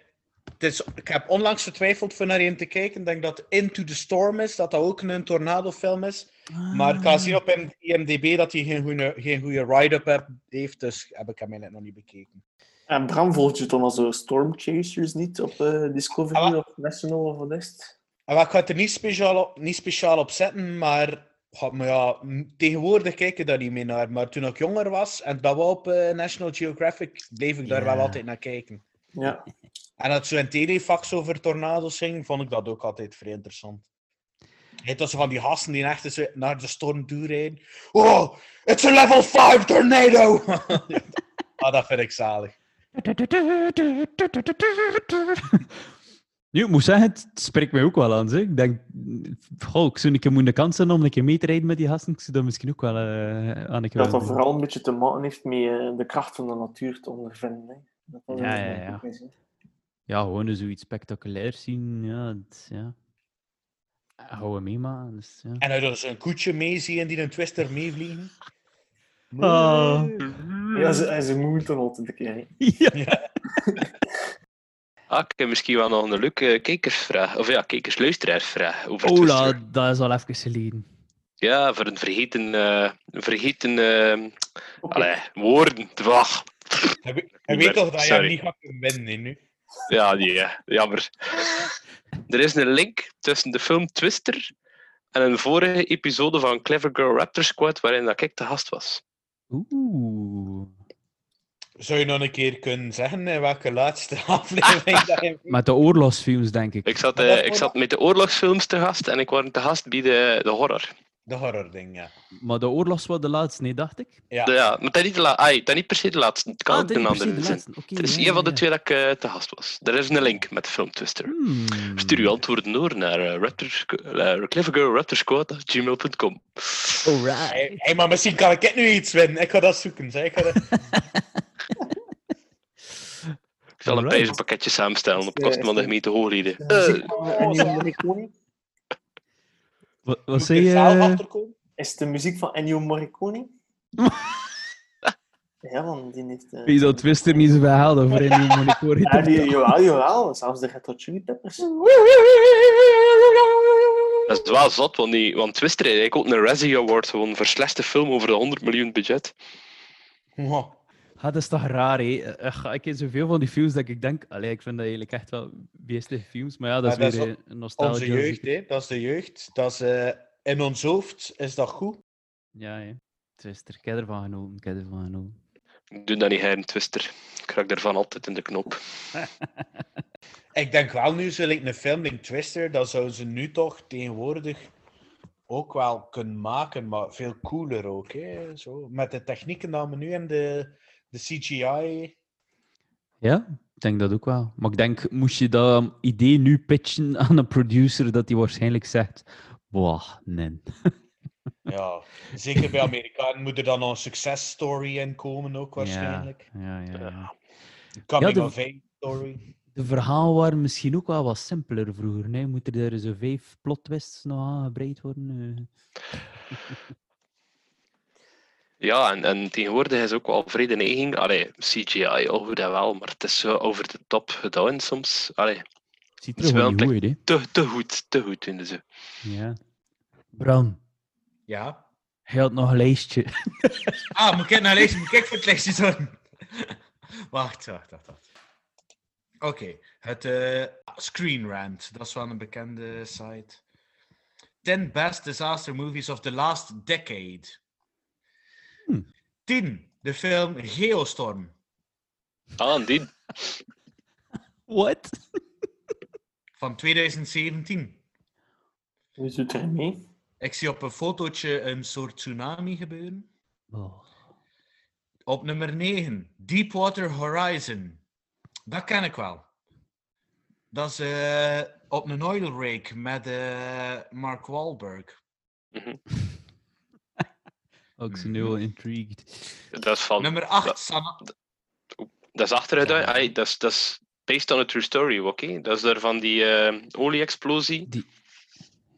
het is, ik heb onlangs getwijfeld voor naar een te kijken. Ik denk dat Into the Storm is, dat dat ook een tornado-film is. Maar ik ga zien op IMDb dat hij geen goede, geen goede ride-up heeft, dus heb ik hem eigenlijk nog niet bekeken. En Bram volgt je dan al zo Storm Chasers niet op eh, Discovery Ah, of National of wat is het? Wat, ik ga het er niet speciaal op, niet speciaal op zetten, maar, maar ja, tegenwoordig kijk ik daar niet meer naar. Maar toen ik jonger was en dat we op eh, National Geographic, bleef ik daar Ja. wel altijd naar kijken. Ja. En dat zo een telefax over tornado's ging, vond ik dat ook altijd vrij interessant. Het was zo van die gasten die echt naar de storm toe rijden. Oh, it's a level 5 tornado! ah, dat vind ik zalig. Nu, ik moet zeggen, het spreekt mij ook wel aan. Zeg. Ik denk, goh, ik zou een keer moeten kans zijn om een keer mee te rijden met die gasten. Ik zou dat misschien ook wel eh, aan een keer Dat dat vooral een beetje te maken heeft met eh, de kracht van de natuur te ondervinden. Hè. Dat dat Ja, ja, goed ja. is. Ja, gewoon eens zoiets spectaculairs zien. Ja, het, ja. Hou we mee, man. Dus, ja. En dan zo'n koetje meezien die een twister meevliegen. Ah. Ja, ze, en ze moeten altijd een keer. hè. ja. Ah, ik heb misschien wel nog een leuke kijkersvraag. Of ja, kijkersluisteraarsvraag over Ola, dat is al even geleden. Ja, voor een vergeten, eh, een vergeten eh, allee, woorden. Wacht. Niet weet toch dat je sorry. hem niet gaat kunnen winnen hè, nu? Ja, nee, eh, jammer. Er is een link tussen de film Twister en een vorige episode van Clever Girl Raptor Squad waarin dat ik de gast was. Oeh. Zou je nog een keer kunnen zeggen in welke laatste aflevering dat je... Met de oorlogsfilms, denk ik. Ik zat, eh, ik zat met de oorlogsfilms te gast en ik was te gast bij de, de horror. De horror ding, ja. Maar de oorlogs was de laatste, nee, dacht ik. Ja. De- ja, maar dat is niet, de la- ai, dat is niet per se de laatste. Het kan Ah, ook een andere de zijn. Oké, Het is ja, een van de ja, twee dat ik eh, te gast was. Er is een link met de film Twister. Hmm. Stuur uw antwoorden door naar uh, Raptor, uh, clevergirlraptorsquad.gmail.com Alright. Hey, hey, maar misschien kan ik het nu iets winnen. Ik ga dat zoeken. Zeg. Ik ga dat... Ik zal een prijzenpakketje samenstellen op Eh, kosten van de is gemeente Hooglieden. De Eh, muziek van Ennio Morricone? Wat, wat zei je? Is het de muziek van Ennio Morricone? ja, want die heeft... eh, Wie zou Twister niet zo voor een nieuwe monitor? Ja, die, jawel, jawel. Zelfs de Red Peppers. dat is wel zot, want, die, want Twister heeft ook een Razzie Award gewonnen voor slechtste film over de 100 miljoen budget. Wow. Ah, dat is toch raar, hè? Eh, Ik ken zoveel van die films dat ik denk... Allee, ik vind dat eigenlijk echt wel beestige films. Maar ja, dat is dat weer is eh, een nostalgie. Onze jeugd, hè. Dat is de jeugd. Dat is, eh, in ons hoofd is dat goed. Ja, ja. Twister. Ik heb ervan genoten. Ik heb ervan. Ik doe dat niet her, Twister. Ik raak daarvan altijd in de knop. Ik denk wel nu, zo like een film in Twister, dat zouden ze nu toch tegenwoordig ook wel kunnen maken, maar veel cooler ook. Hè? Zo, met de technieken die we nu hebben, de, de CGI. Ja, ik denk dat ook wel. Maar ik denk, moest je dat idee nu pitchen aan een producer, dat die waarschijnlijk zegt... Boah, nee. Ja, zeker bij Amerikanen moet er dan een successtory in komen ook waarschijnlijk. Ja, ja, ja. Coming de- of age story. De verhalen waren misschien ook wel wat simpeler vroeger. Nee? Moeten er zo vijf plot twists nog aangebreid worden? Ja, en, en tegenwoordig is ook wel vrij de neiging. Allee, CGI, al goed en wel, maar het is zo over de top gedaan soms. Allee, Ziet Het er is wel goed uit, te, te goed, te goed vinden ze. hè? Ja. Bram, Ja. hij had nog een lijstje. Ah, moet ik naar lezen? Moet ik voor het lijstje zorgen? wacht, wacht, wacht. wacht. Oké, het eh, Screen Rant. Dat is wel een bekende site. 10 best disaster movies of the last decade. Hmm. 10. De film Geostorm. Ah, die. What? Van 2017. Wie doet er mee? Ik zie op een fotootje een soort tsunami gebeuren. Oh. Op nummer 9, Deepwater Horizon. Dat ken ik wel. Dat is eh, op een oil rig met eh, Mark Wahlberg. Ook zo nu al intrigued. Dat is van... Nummer 8, dat- San... Dat is achteruit. hè. Ai, dat, is, dat is based on a true story, oké? Dat is er van die eh, olie-explosie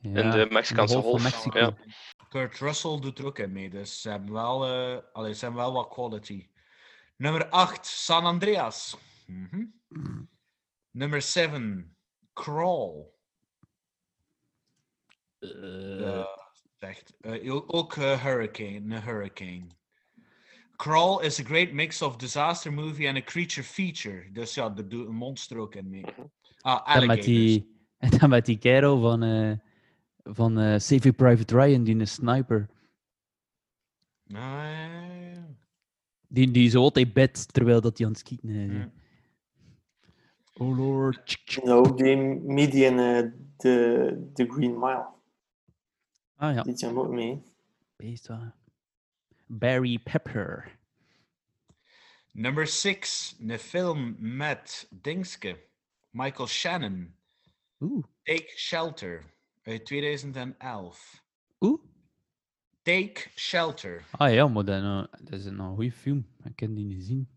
Ja, in de Mexicaanse Golf. Mexico. Ja. Kurt Russell doet er ook in mee, dus ze hebben wel, eh allee, ze hebben wel wat quality. Nummer 8, San Andreas. Mhm. Nummer 7, Crawl. Eh, Ja, echt. Eh, ook- eh, Hurricane, een Hurricane. Crawl is a great mix of disaster movie en a creature feature. Dus ja, er doet een monster ook in mee. Ah, en met die, en dan met die kerel van, eh van eh Saving Private Ryan, die een sniper. Die, die zo altijd bed terwijl dat hij aan het schieten is. Oh lord. Nou, ook die median, de, de Green Mile. Ah ja, Die zijn ook mee. beest. Barry Pepper. Nummer 6, een film met Dingske. Michael Shannon. Oeh. Take Shelter uit 2011. Oeh. Take Shelter. Ah ja, maar dat, dat is een goede film. Ik heb die niet gezien.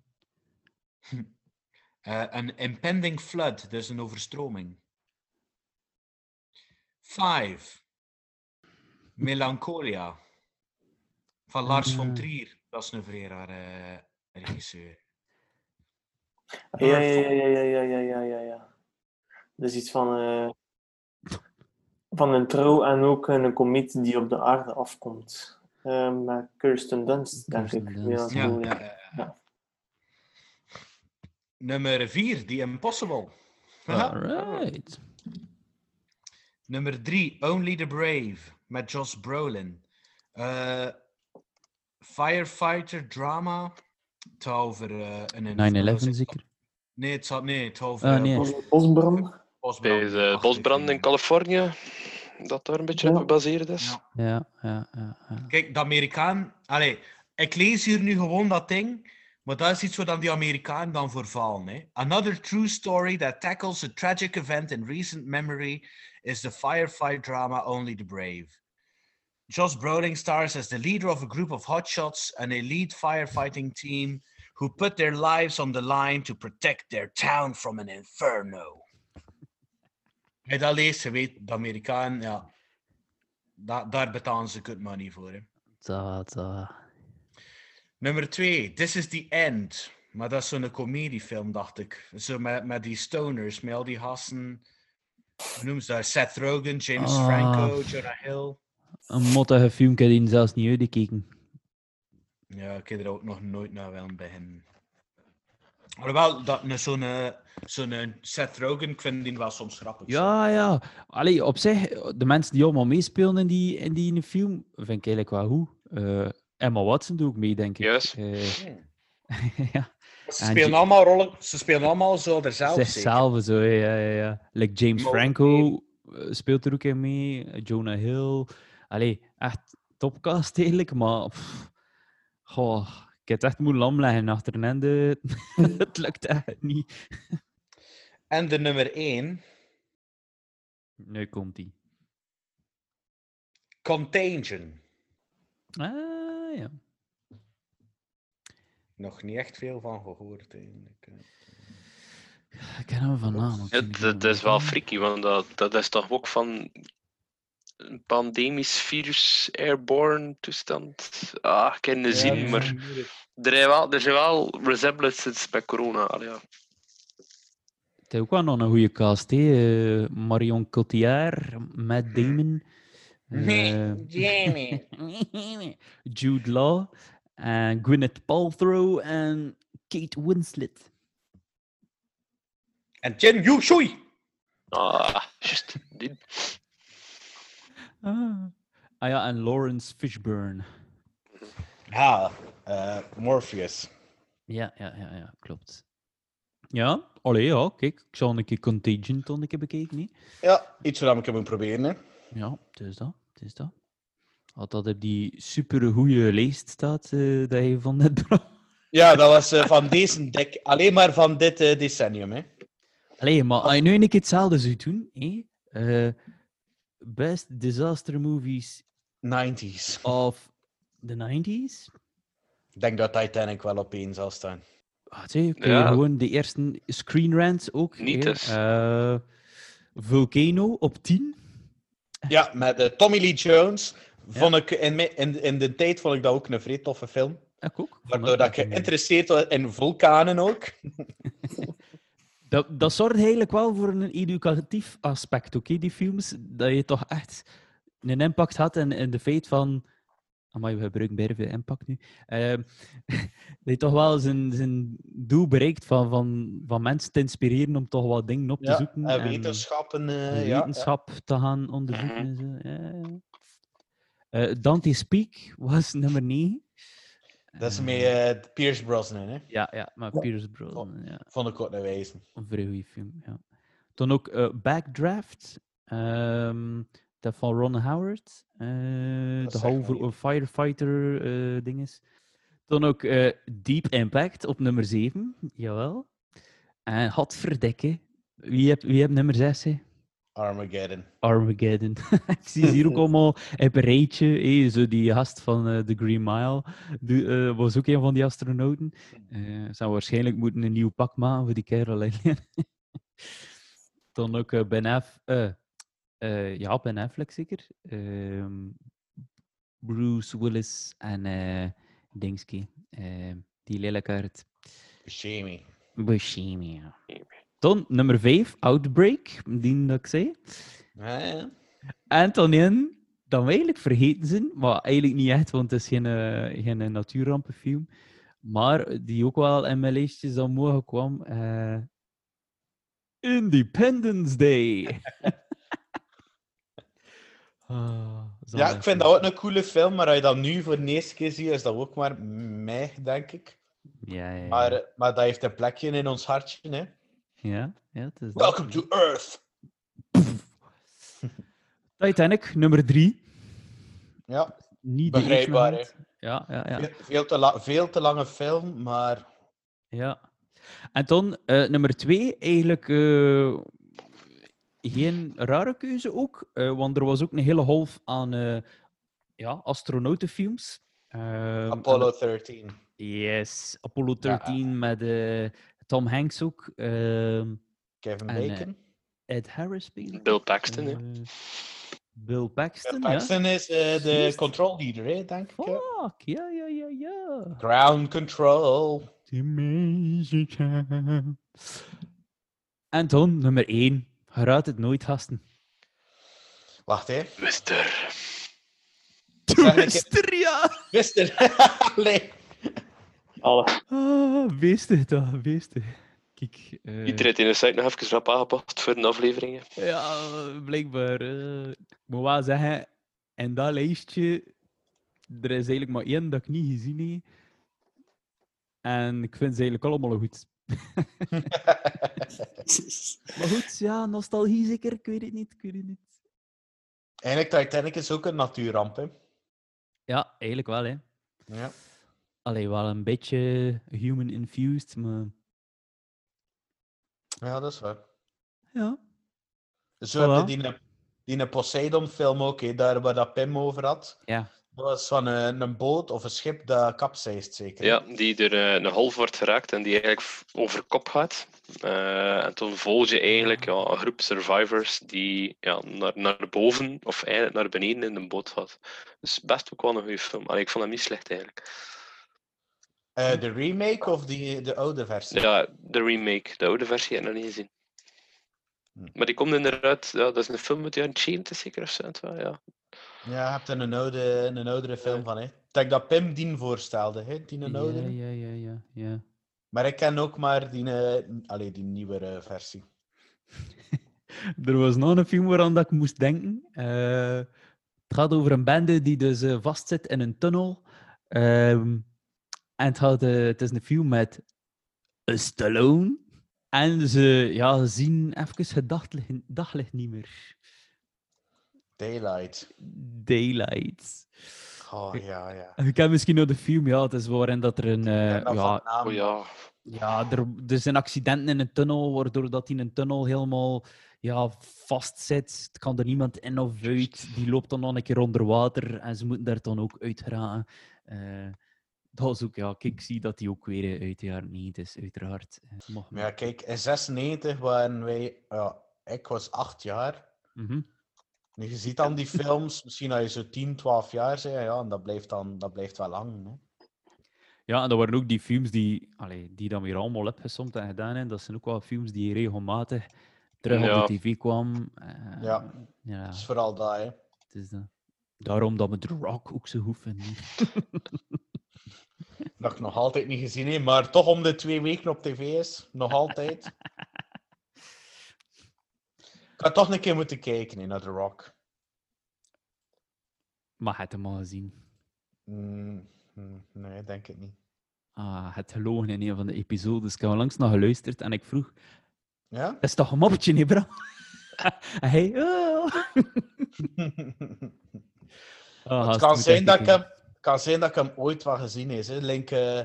Eh, een impending flood, dus een overstroming. 5. Melancholia. Van Lars von Eh. Trier. Dat is een vrij rare regisseur. Ja, ja, ja, ja, ja, ja, ja, ja, ja, ja. Dat is iets van, eh, van een trouw en ook een komeet die op de aarde afkomt. Eh, met Kirsten Dunst, denk Kirsten ik. Dunst, Ja, Ja, ja, ja, ja. Nummer 4, The Impossible. Haha. Alright. Nummer 3, Only the Brave, met Josh Brolin. Eh, firefighter drama. Het gaat over eh, een... 9-11 zeker? Nee, het gaat, nee, het gaat over... Ah, eh, nee. bos- Bos- Bosbrand. bosbrand. Bij de Ach, bosbrand in Californië, dat daar een beetje Ja. op gebaseerd is. Ja. Ja, ja, ja. ja. Kijk, de Amerikaan... Allee, ik lees hier nu gewoon dat ding, maar dat is iets waar dan die Amerikaan dan voor vallen. Hè. Another true story that tackles a tragic event in recent memory is the firefight drama Only the Brave. Josh Brolin stars as the leader of a group of hotshots, an elite firefighting team who put their lives on the line to protect their town from an inferno. Als dat leest, je weet, de Amerikaan, ja, da- daar betalen ze good money voor. Hè. Zo, zo. Nummer twee, This is the End. Maar dat is zo'n comediefilm, dacht ik. Zo met, met die stoners, met al die hassen. Hoe noemen ze dat? Seth Rogen, James Ah. Franco, Jonah Hill. Een mottige film, ik heb die zelfs niet uitgekeken. Ja, ik heb er ook nog nooit naar wel beginnen. Alhoewel, dat, zo'n eh, zo'n eh, Seth Rogen, ik vind die wel soms grappig. zo. Ja, ja. Allee, op zich, de mensen die allemaal meespelen in die, in die film, vind ik eigenlijk wel goed. Eh, Emma Watson doet ook mee, denk ik. Juist. Hmm. ja, Ze En spelen allemaal rollen, ze spelen allemaal zo zelf zeker. zichzelf zo, ja, ja, ja. Like James Franco speelt er ook in mee, Jonah Hill. Allee, echt topcast eigenlijk, maar... pff, goh, ik heb het echt moeten lam leggen achter een einde. het lukt echt niet. En de nummer één, Nu komt hij. Contagion. Ah, ja. Nog niet echt veel van gehoord eigenlijk. Ik ken hem van naam. Ja, die dat, is wel freaky, want dat, dat is toch ook van een pandemisch virus, airborne toestand. Ah, ik kan het zien, ja. maar er zijn wel, er zijn wel resemblances met corona. Allee, ja. Het is ook wel nog een goede cast, hè. Eh, Marion Cotillard, Matt Damon. eh, Jamie. Jude Law, en Gwyneth Paltrow en Kate Winslet. En Jen Yu Shui. Ah, juist. Ah. ah ja, en Lawrence Fishburne. Ja, eh, Morpheus. Ja, ja, ja, ja klopt. Ja, allee, ja, kijk. Ik zal een keer Contagion toen een keer bekeken. hè. Ja, iets wat ik heb proberen. Hè. Ja, het is dat. Het is dat. Als dat op die super goede lijst staat eh, dat je van net bracht. Ja, dat was eh, van deze dek, alleen maar van dit eh, decennium. Hè. Allee, maar als je nu een keer hetzelfde zou doen, hè? Best disaster movies 90s. of the 90s. Ik denk dat Titanic wel op één zal staan. Wat zeg, kun je Ja. gewoon de eerste Screen Rant ook. Niet hè? dus. Eh, Volcano op 10. Ja, met eh, Tommy Lee Jones. Vond ik in, in, in de tijd vond ik dat ook een vrij toffe film. Ik ook. Waardoor dat ik geïnteresseerd was in vulkanen ook. Dat, dat zorgt eigenlijk wel voor een educatief aspect, oké, die films. Dat je toch echt een impact had in, in de feit van... Amai, we gebruiken bijna veel impact nu. Ehm, dat je toch wel zijn, zijn doel bereikt van, van, van mensen te inspireren om toch wat dingen op te Ja, zoeken. en en wetenschappen. eh, ja, wetenschap te gaan onderzoeken. En zo. Ja. Eh, Dante Speak was nummer 9. Dat is met eh, Pierce Brosnan, hè. Ja, ja, maar Pierce Brosnan, ja. Vond ik ook een wijze. Een vrij goede film, ja. Dan ook eh, Backdraft, ehm dat van Ron Howard, eh, de halve niet. een firefighter eh dinges. Dan ook eh, Deep Impact op nummer 7, jawel. En Godverdikke, wie heb, wie heb nummer 6? Hè? Armageddon. Armageddon. Ik zie ze hier ook allemaal op een rijtje. hé, zo die gast van eh, The Green Mile die, eh, was ook een van die astronauten. Eh zou waarschijnlijk moeten een nieuw pak maken voor die kerel. Dan ook eh, Ben Aff... eh, eh, ja, Ben Affleck zeker. Ehm, Bruce Willis en eh Dingski. eh, die lelijke uit Buscemi. Buscemi. ja. Dan nummer 5, Outbreak, die dat ik zei. Ja, ja. En dan in, dan we eigenlijk vergeten zijn, maar eigenlijk niet echt, want het is geen, eh, geen natuurrampenfilm. Maar die ook wel in mijn lijstjes dan mogen kwam. eh, Independence Day. Ah, Ja, ik vind dat ook een coole film, maar als je dat nu voor de eerste keer ziet, is dat ook maar mij, denk ik. Ja, ja, ja. Maar, eh, maar dat heeft een plekje in ons hartje, hè. Ja, ja het is dat. Welcome to Earth! Titanic, nummer 3. Ja, Niet Begrijpbaar, hand. Ja, ja, ja. ve- veel te, la- veel te lange film, maar Ja. En dan eh, nummer twee, eigenlijk eh, geen rare keuze ook, eh, want er was ook een hele golf aan eh, ja, astronautenfilms. Ehm, Apollo en- 13. Yes, Apollo 13 met eh, Tom Hanks ook. ehm, Kevin en, eh, Bacon. Ed Harris speelde. Bill Paxton. Eh, Bill Paxton, Bill Paxton is eh, de control leader, hè, denk ik. ja. ja. Fuck, ja, ja, ja, ja. Ground control. The. En dan nummer 1. Je raadt het nooit, gasten. Wacht, hè. Mister. Ja! Mister. Allee. Alle. Ah, beestig toch, beestig. Kijk, eh, Iedereen heeft in de site nog even rap aangepast voor de afleveringen. ja, blijkbaar. eh, ik moet wel zeggen, in dat lijstje, er is eigenlijk maar één dat ik niet gezien heb. En ik vind ze eigenlijk allemaal goed. Maar goed, ja, nostalgie zeker, ik weet het niet, ik weet het niet. Eigenlijk, Titanic is ook een natuurramp, hè. Ja, eigenlijk wel, hè. Ja. Allee, wel een beetje human infused, maar ja, dat is waar. ja. Zo Voilà. heb je die, die een Poseidon-film ook, hè, daar waar dat Pim over had. Ja. Dat was van een, een boot of een schip dat kapseist, zeker. Ja, die er eh, een half wordt geraakt en die eigenlijk over kop gaat. Eh, en toen volg je eigenlijk ja, een groep survivors die ja, naar, naar boven of eigenlijk naar beneden in de boot gaat. Dus best ook wel een goede film. Allee, ik vond hem niet slecht eigenlijk. Eh, de remake of die, de oude versie? Ja, de remake, de oude versie heb ik nog niet gezien. Hm. Maar die komt inderdaad, ja, dat is een film de jaren 70 zeker of zo. Ja. Ja, je hebt er een, oude, een oudere film van, hè. Ik denk dat Pim die voorstelde, hè. Die een oudere. ja, ja, ja, ja. Maar ik ken ook maar die, eh, allee, die nieuwere versie. Er was nog een film waaraan dat ik moest denken. Eh, het gaat over een bende die dus eh, vastzit in een tunnel. Ehm, en het, gaat, eh, het is een film met een Stallone En ze, ja, ze zien even het daglicht, daglicht niet meer. Daylight. Daylight. Oh ja, ja. Je kent misschien nog de film, ja, het is waarin dat er een... eh, En dan ja, Oh ja. Ja, er, er zijn accidenten in een tunnel, waardoor dat in een tunnel helemaal ja, vastzit. Het kan er niemand in of uit. Die loopt dan nog een keer onder water en ze moeten daar dan ook uit geraken. Eh, dat is ook, ja, kijk, ik zie dat die ook weer uit de jaren 90 is, uiteraard. Eh, mag Maar ja, kijk, in 96 waren wij... Ja, ik was acht jaar. Nu, je ziet dan die films, misschien als je zo 10, 12 jaar bent, ja, en dat blijft, dan, dat blijft wel lang. Hè. Ja, en dat waren ook die films die, allee, die dan weer allemaal opgesomd en gedaan hebben. Dat zijn ook wel films die regelmatig terug Ja. op de tv kwamen. Eh, Ja. ja. Dat is vooral dat, hè. Het is dat. Daarom dat we The Rock ook zo goed vinden. Dat ik nog altijd niet gezien heb, maar toch om de twee weken op tv is. Nog altijd. ik had toch een keer moeten kijken hè, naar The Rock. Maar je hebt hem al gezien. Mm, mm, nee, denk ik niet. Ah, het gelogen in een van de episodes. Ik heb langs naar geluisterd en ik vroeg: Ja? Dat is toch een moppetje, nee, bro? hij. Oh. Ah, het kan zijn, dat ik kijken. Kan zijn dat ik hem ooit wel gezien heb. Hè. Link, eh,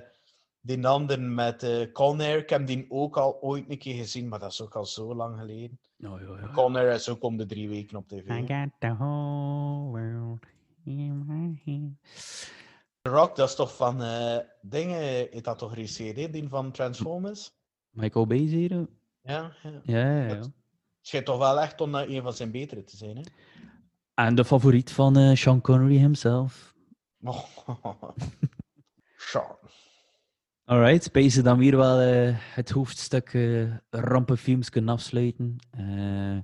die andere met eh Conair, ik heb die ook al ooit een keer gezien, maar dat is ook al zo lang geleden. Oh, ja, ja. Conair is ook om de drie weken op tv. I got the whole world in my Rock, dat is toch van eh, dingen, heeft dat toch geregisseerd, hè? die van Transformers? Michael Bay, zie je? Ja, ja. Ja, ja, ja. Het schijnt toch wel echt om een van zijn betere te zijn, hè? En de favoriet van eh, Sean Connery himself. Sean. Alright, Space dan weer wel eh, het hoofdstuk eh, rampenfilms kunnen afsluiten. Eh,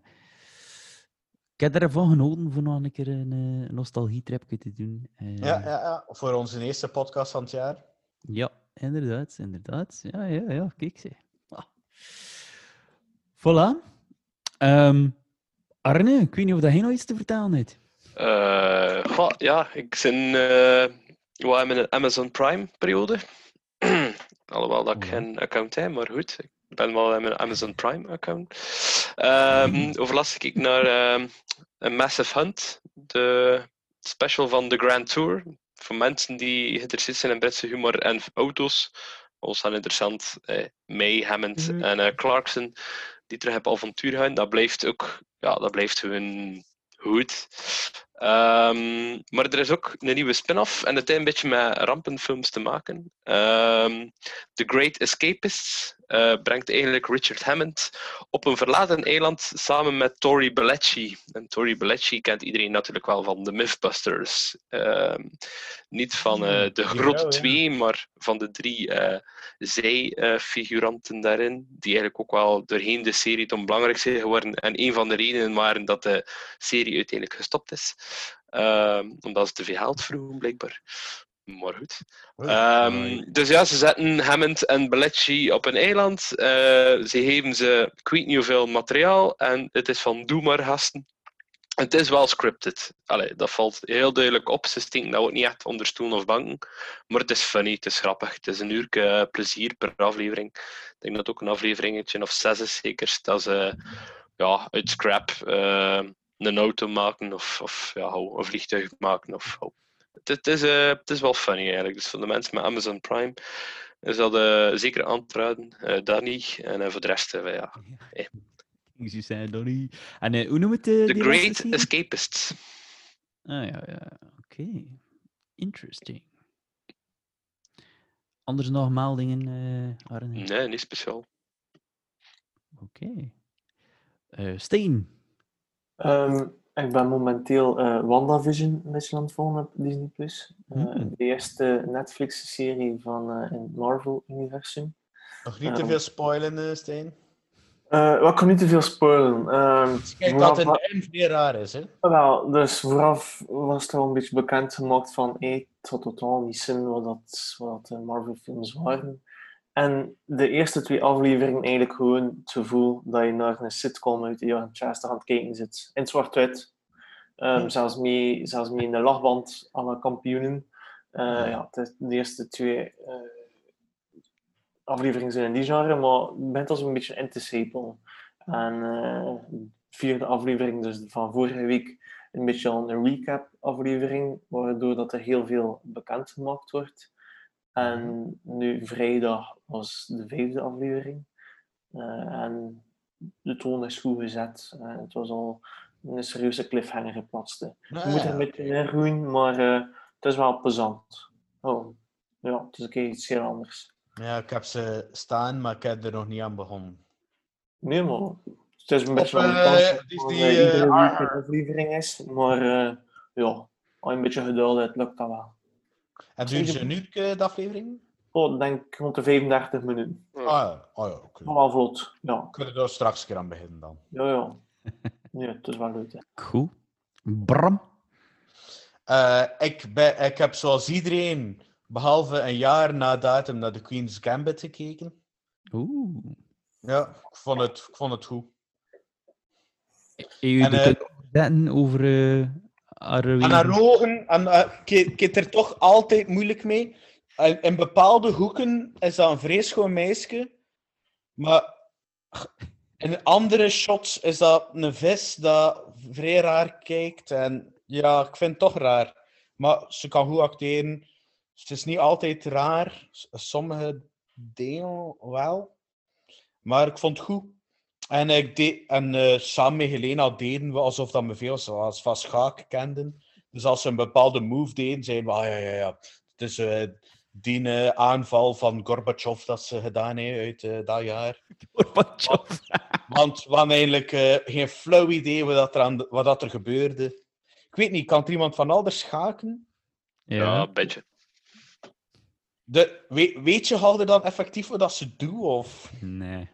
ik heb ervan genoten voor nog een keer een nostalgietripje te doen. Ja, ja, ja, voor onze eerste podcast van het jaar. Ja, inderdaad, inderdaad. Ja, ja, ja, kijk ze. Ah. Voilà. Ehm, Arne, ik weet niet of dat jij nog iets te vertellen hebt. Eh, goh, ja, ik zit eh wel in een Amazon Prime periode. Alhoewel dat ik Ja. geen account heb, maar goed. Ik ben wel in mijn Amazon Prime account. Ehm overlast ik naar ehm, een Massive Hunt, de special van de Grand Tour. Voor mensen die geïnteresseerd zijn in Britse humor en auto's. Ons zijn interessant. Eh, May, Hammond Mhm. en eh, Clarkson, die terug op avontuur gaan. Dat blijft ook, ja, dat blijft gewoon goed. Ehm, maar er is ook een nieuwe spin-off en het heeft een beetje met rampenfilms te maken. Ehm, The Great Escapists eh, brengt eigenlijk Richard Hammond op een verlaten eiland samen met Tori Belleci. En Tori Belleci kent iedereen natuurlijk wel van de Mythbusters. Ehm, niet van eh, de die grote ja. twee, maar van de drie eh zij-figuranten daarin, die eigenlijk ook wel doorheen de serie dan belangrijk zijn geworden. En een van de redenen waren dat de serie uiteindelijk gestopt is. Ehm, omdat ze te veel geld vroegen, blijkbaar. Maar goed. Ehm, dus ja, ze zetten Hammond en Belleci op een eiland. Eh, ze geven ze, ik weet niet hoeveel materiaal. En het is van doe maar, gasten. Het is wel scripted. Allee, dat valt heel duidelijk op. Ze stinken dat ook niet echt onder stoelen of banken. Maar het is funny, het is grappig. Het is een uur plezier per aflevering. Ik denk dat ook een afleveringetje of zes is zeker. Dat ze ja, uit scrap eh, een auto maken of, of ja, een vliegtuig maken. Of, het, het, is, eh, het is wel funny eigenlijk. Dus voor de mensen met Amazon Prime is dat zeker aan te raden. Eh Danny. En eh, voor de rest, ja. Zie zijn Donnie. En hoe noem het? eh, The Great? Escapists. Ah ja, ja. Oké. Interesting. Anders nog meldingen, eh Arne? Nee, niet speciaal. Oké. Eh, Steen. Ehm, ik ben momenteel eh WandaVision een beetje aan het volgen op Disney+. Plus. Eh, Hmm. De eerste Netflix-serie van eh, in het Marvel-universum. Nog niet te Ehm. veel spoilen, Steen. Eh wat kan niet te veel spoilen. Ehm, Kijk, vooraf dat in de vrij raar is, hè? Wel, dus vooraf was er al een beetje bekend gemaakt van hey, het zou totaal niet zijn wat, dat, wat de Marvel-films waren. En de eerste twee afleveringen eigenlijk gewoon het gevoel dat je naar een sitcom uit de jaren 60 aan het kijken zit. In zwart-wit. Ehm, Hm. zelfs, mee, zelfs mee in de lachband de kampioenen. Eh, ja, de, de eerste twee eh, afleveringen zijn in die genre, maar bent als een beetje in te sepelen. En eh, de vierde aflevering, dus van vorige week, een beetje een recap-aflevering, waardoor dat er heel veel bekendgemaakt wordt. En nu vrijdag was de vijfde aflevering. Eh, en de toon is goed gezet. Eh, het was al een serieuze cliffhanger geplaatst. Je moet er een beetje in groeien, maar eh, het is wel plezant. Oh, ja, het is een keer iets heel anders. Ja, ik heb ze staan, maar ik heb er nog niet aan begonnen. Nee, maar het is een beetje wel een kans het die, aflevering is. Maar ja, je een beetje geduld hebt, lukt dat wel. En duurt ze een uur, eh, de aflevering? Oh, ik denk rond de 35 minuten. Ah ja, oh, ja oké. Wel vlot, ja. Kunnen we er straks een keer aan beginnen dan. Ja, ja. Ja, het is wel leuk. hè. Goed. Bram. Eh, ik, ben, ik heb zoals iedereen, behalve een jaar na datum, naar de Queen's Gambit gekeken. Oeh. Ja, ik vond het, ik vond het goed. Heb je En, de eh, zetten over eh haar En haar ogen, en, eh, ik, ik heb er toch altijd moeilijk mee. In, in bepaalde hoeken is dat een vreeschoon meisje, maar in andere shots is dat een vis dat vrij raar kijkt. En ja, ik vind het toch raar. Maar ze kan goed acteren. Het is niet altijd raar. Sommige delen wel. Maar ik vond het goed. En, ik deed, en eh, samen met Helena deden we alsof dat we veel zoals van schaak kenden. Dus als ze een bepaalde move deden, zeiden we, ah ja, ja, ja. Het is eh, die eh, aanval van Gorbachev dat ze gedaan heeft uit dat jaar. Gorbachev. Want we hadden eigenlijk eh, geen flauw idee wat, dat er aan wat dat er gebeurde. Ik weet niet, kan er iemand van Alders schaken? Ja, een beetje. De, weet, weet je Halder dan effectief wat dat ze doen? Of? Nee.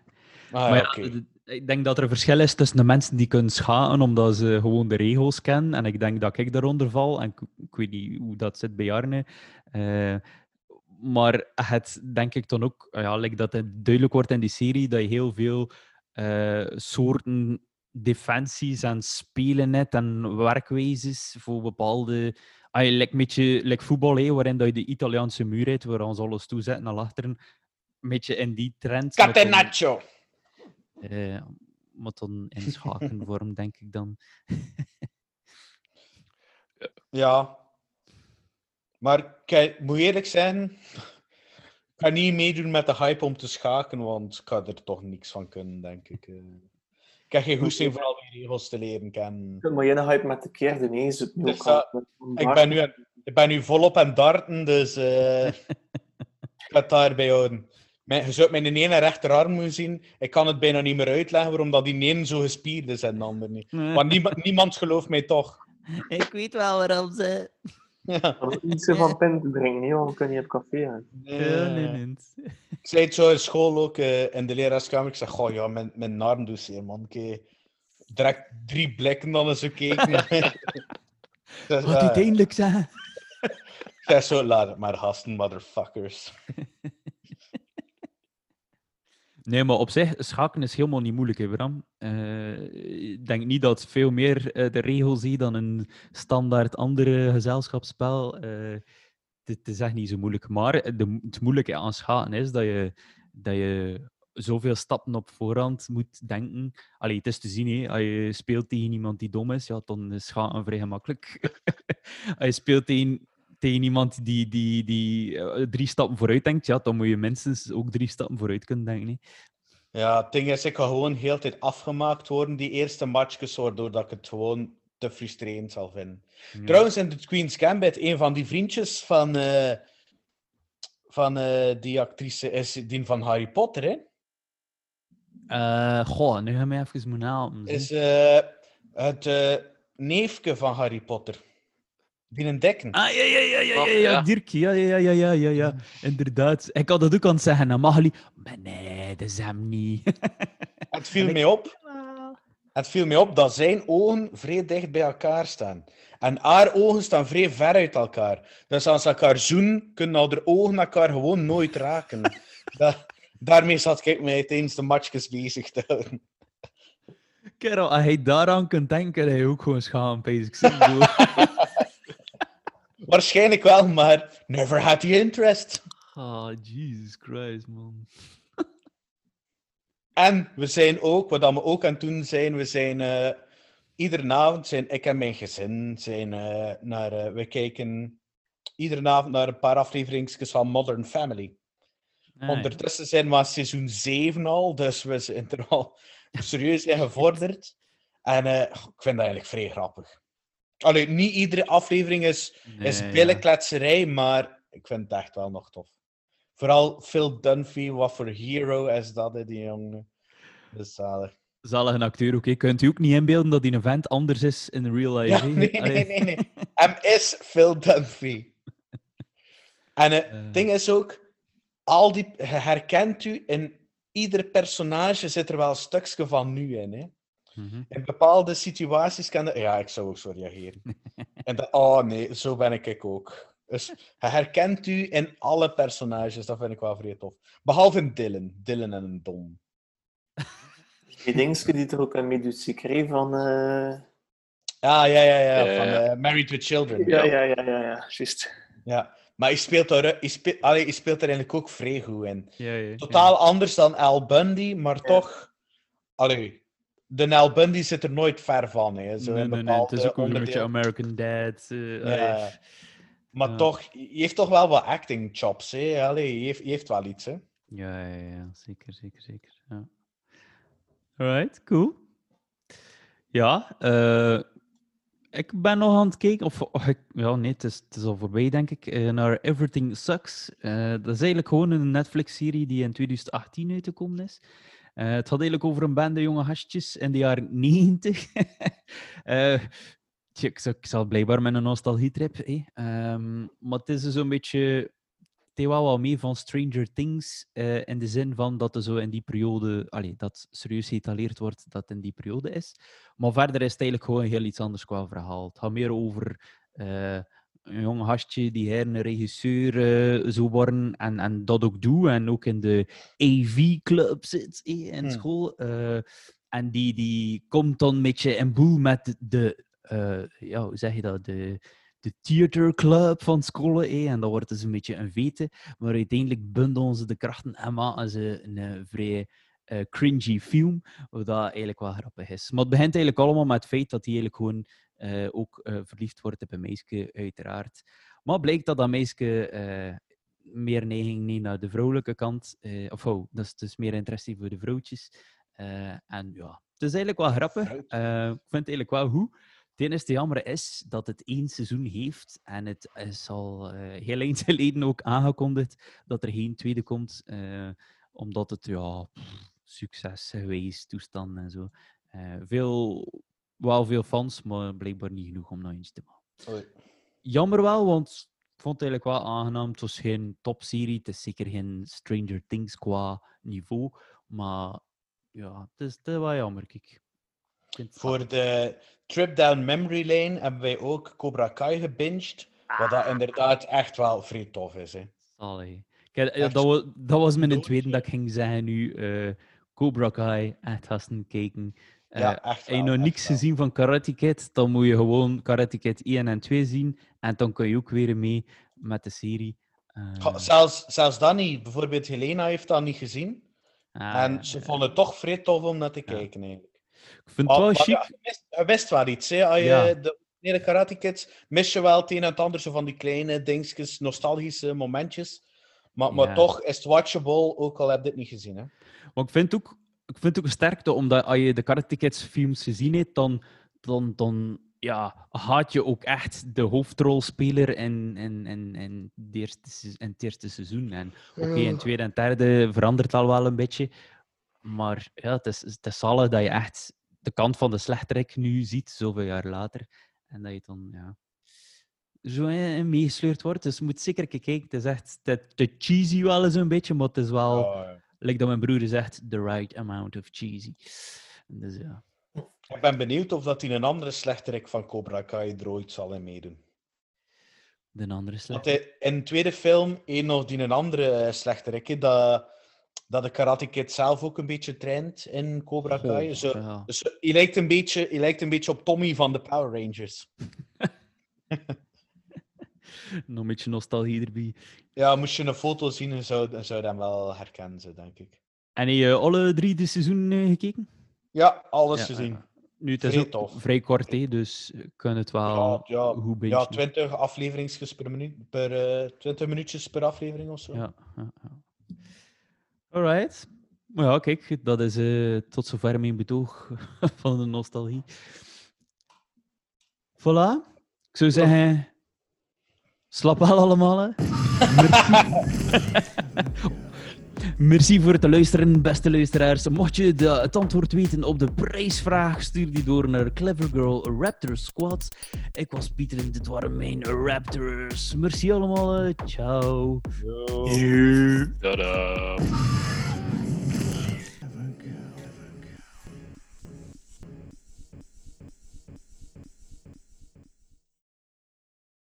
Ah, maar ja, ja, ik denk dat er een verschil is tussen de mensen die kunnen schaken omdat ze gewoon de regels kennen. En ik denk dat ik daaronder val. En ik, ik weet niet hoe dat zit bij Arne. Eh, maar het denk ik dan ook, ja, like dat het duidelijk wordt in die serie, dat je heel veel eh, soorten defensies en spelen hebt en werkwijzes voor bepaalde... Ah, like, een beetje like voetbal, waarin dat je de Italiaanse muur hebt, waar ons alles toe zetten naar achteren. Een beetje in die trend. Catenaccio! Eh, maar dan in schakenvorm, denk ik dan. Ja. Maar kijk, ik moet eerlijk zijn, ik ga niet meedoen met de hype om te schaken, want ik ga er toch niks van kunnen, denk ik. eh. Ik heb geen goesting voor al die regels te leren kennen. Maar je hype met de keer de nee, het nu Dus, uh, Ik ben nu, ik ben nu volop aan het darten, dus eh, ik ga het daarbij houden. Mijn, je zou mijn ene rechterarm moeten zien. Ik kan het bijna niet meer uitleggen waarom dat die ene zo gespierd is en de ander niet. Maar niemand, niemand gelooft mij toch. Ik weet wel waarom ze. Ja. Iets van pen te drinken, nee, want we kunnen niet op café gaan. Nee, Eh, nee. Ik zei het zo in school ook, eh, in de leraarskamer. Ik zeg, goh ja, mijn, mijn arm doet zeer, man. Ik direct drie blikken dan eens gekeken. Wat eh, uiteindelijk zijn. ik zeg zo, laat het maar hasten, motherfuckers. Nee, maar op zich, schaken is helemaal niet moeilijk, hè, Bram. Eh, ik denk niet dat veel meer eh, de regels zie dan een standaard andere gezelschapsspel. Eh, het, het is echt niet zo moeilijk. Maar de, het moeilijke aan schaken is dat je, dat je zoveel stappen op voorhand moet denken. Allee, het is te zien, hè. als je speelt tegen iemand die dom is, ja, dan is schaken vrij gemakkelijk. als je speelt tegen, tegen iemand die, die, die eh, drie stappen vooruit denkt, ja, dan moet je minstens ook drie stappen vooruit kunnen denken. Hè. Ja, het ding is, ik ga gewoon heel tijd afgemaakt worden, die eerste matchjes, waardoor dat ik het gewoon te frustrerend zal vinden. Ja. Trouwens, in The Queen's Gambit, een van die vriendjes van, eh, van eh, die actrice is die van Harry Potter, hè? Eh, goh, nu gaan we even moeten helpen. Is eh, het eh, neefje van Harry Potter. Die een dekken. Ah, ja, ja, ja, ja, ja, ja, ja. Dirk, ja, ja, ja, ja, ja, ja, inderdaad. Ik had dat ook aan het zeggen aan Magali, maar nee, dat is hem niet. Het viel mij op. Het viel mij op dat zijn ogen vrij dicht bij elkaar staan. En haar ogen staan vrij ver uit elkaar. Dus als ze elkaar zoenen, kunnen al de ogen elkaar gewoon nooit raken. Da- daarmee zat ik mij tijdens de matchjes bezig te houden. Kerel, als hij daaraan kunt denken, hij ook gewoon schaam, het Waarschijnlijk wel, maar never had the interest. Ah, Jesus Christ, man. En we zijn ook, wat we ook aan het doen zijn, we zijn eh, iedere avond, zijn ik en mijn gezin, zijn eh, naar, eh, we kijken iedere avond naar een paar afleveringsjes van Modern Family. Ondertussen zijn we aan seizoen 7 al, dus we zijn er al serieus in gevorderd. En ik vind dat eigenlijk vrij grappig. Allee, niet iedere aflevering is, is Nee, ja. billenkletserij, maar ik vind het echt wel nog tof. Vooral Phil Dunphy, wat voor hero is dat, hè, die jongen. Is zalig. Zalig een acteur, oké. Kunt u ook niet inbeelden dat die een vent anders is in real life? Ja, nee, nee, nee, nee. Hem is Phil Dunphy. En het Eh. ding is ook, al die, herkent u in ieder personage zit er wel een stukje van nu in. Hè? Mhm. In bepaalde situaties kan dat... Ja, ik zou ook zo reageren. En dat, oh nee, zo ben ik ook. Dus je herkent u in alle personages, dat vind ik wel vrij tof. Behalve Dylan. Dylan en een dom. Die dingetje die er ook in doet, Secret van... eh, Ah, ja, ja, ja. Eh. Van eh, Married with Children. Ja, ja, ja, ja, ja, juist. Ja. Maar hij speelt, er, hij, speelt, allee, hij speelt er eigenlijk ook vrij goed in. Ja, ja, Totaal anders dan Al Bundy, maar toch... Allee, de Bundy zit er nooit ver van. Hè. Zo Nee, nee, nee, het is ook een beetje. American Dad. eh, Ja. Maar Ja. toch, hij heeft toch wel wat acting chops. Hè. Allee, hij heeft, hij heeft wel iets. Hè. Ja, ja, ja, zeker, zeker, zeker. Ja. Alright, cool. Ja, eh, ik ben nog aan het kijken, of, of ik, ja, nee, het is, het is al voorbij, denk ik, eh, naar Everything Sucks. Dat is eigenlijk gewoon een Netflix-serie die in 2018 uitgekomen is. Eh, het gaat eigenlijk over een bende jonge gastjes in de jaren 90. Eh, ik, zal, blijkbaar met een nostalgietrip. Ehm, maar het is dus zo'n beetje het wel wat mee van Stranger Things, eh, in de zin van dat er zo in die periode, dat serieus getaleerd wordt dat het in die periode is. Maar verder is het eigenlijk gewoon heel iets anders qua verhaal. Het gaat meer over eh, een jong gastje die her een regisseur eh, zou worden en, en dat ook doet en ook in de AV-club zit eh, in Hmm. school. eh, en die, die komt dan een beetje in boel met de, ja, hoe zeg je dat, de, de theaterclub van school. eh, en dat wordt dus een beetje een vete. Maar uiteindelijk bundelen ze de krachten en maken ze een vrij cringy film, wat dat eigenlijk wel grappig is. Maar het begint eigenlijk allemaal met het feit dat hij eigenlijk gewoon eh, ook eh, verliefd wordt op een meisje, uiteraard. Maar blijkt dat dat meisje eh, meer neiging niet naar de vrouwelijke kant, of oh, dat is dus meer interesse voor de vrouwtjes. En ja, het is eigenlijk wel grappig. Ik vind het eigenlijk wel goed. Het enige jammer is dat het één seizoen heeft en het is al heel eind geleden ook aangekondigd dat er geen tweede komt, omdat het ja, succes geweest, toestand en zo. Veel, wel veel fans, maar blijkbaar niet genoeg om nog eens te maken. Oei. Jammer wel, want ik vond het eigenlijk wel aangenaam. Het was geen topserie, het is zeker geen Stranger Things qua niveau, maar ja, het is, het is wel jammer, kijk. Voor de trip down memory lane hebben wij ook Cobra Kai gebinged. Wat dat inderdaad echt wel vrij tof is. Hè. Kijk, eh, Echt dat, was, dat was mijn tweede dat ik ging zeggen nu. eh, Cobra Kai, echt gasten kijken. Eh, Ja, echt Heb je nog niks gezien van Karate Kid, dan moet je gewoon Karate Kid 1 en 2 zien. En dan kun je ook weer mee met de serie. Eh, Zelfs, zelfs dat niet. Bijvoorbeeld Helena heeft dat niet gezien. ah, en ze ja. vonden het toch vrij tof om naar te kijken. Eigenlijk. Ik vind het Maar- wel chic. je, wist, je wist wel iets. Hè? Als je de originele Karate Kids mis je wel het een en het ander zo van die kleine dingetjes, nostalgische momentjes. Maar, maar toch is het watchable, ook al heb je dit niet gezien. Hè? Maar ik vind ook, ik vind ook een sterkte, omdat als je de Karate Kids films gezien hebt, dan, dan, dan ja, haat je ook echt de hoofdrolspeler in, in, in, in, de eerste, in het eerste seizoen. En oké, in het tweede en derde verandert het al wel een beetje. Maar ja, het is, het is zalig dat je echt de kant van de slechterik nu ziet, zoveel jaar later. En dat je dan, ja, zo in, in meegesleurd wordt. Dus je moet zeker kijken. Het is echt te, te cheesy wel eens een beetje, maar het is wel... Oh, ja. Like dat mijn broer zegt, the right amount of cheesy. Dus ja. Ik ben benieuwd of dat hij een andere slechterik van Cobra Kai er ooit zal in meedoen. De andere Want slecht. hij, in de tweede film, een of die een andere eh, slechterik, dat, dat de Karate Kid zelf ook een beetje traint in Cobra Kai. Zo, Ja. Dus hij lijkt, een beetje, hij lijkt een beetje op Tommy van de Power Rangers. Nog een beetje nostalgie erbij. Ja, moest je een foto zien, dan zou, dan zou je hem wel herkennen, zo, denk ik. En heb je alle drie de seizoenen eh, gekeken? Ja, alles Ja, gezien. Nu, het is Vrij ook tof. vrij kort, hè, dus je kan het wel Ja, ja, goed ja, bingen. 20 afleveringsjes per minuut, per, eh 20 minuutjes per aflevering of zo. Ja, ja, ja. Alright. Maar ja, kijk, dat is eh, tot zover mijn betoog van de nostalgie. Voilà. Ik zou zeggen, slap wel allemaal. Hè. Merci. Merci voor het luisteren, beste luisteraars. Mocht je de, het antwoord weten op de prijsvraag, stuur die door naar Clever Girl Raptor Squad. Ik was Pieter en dit waren mijn Raptors. Merci allemaal. hè. Ciao. Tada.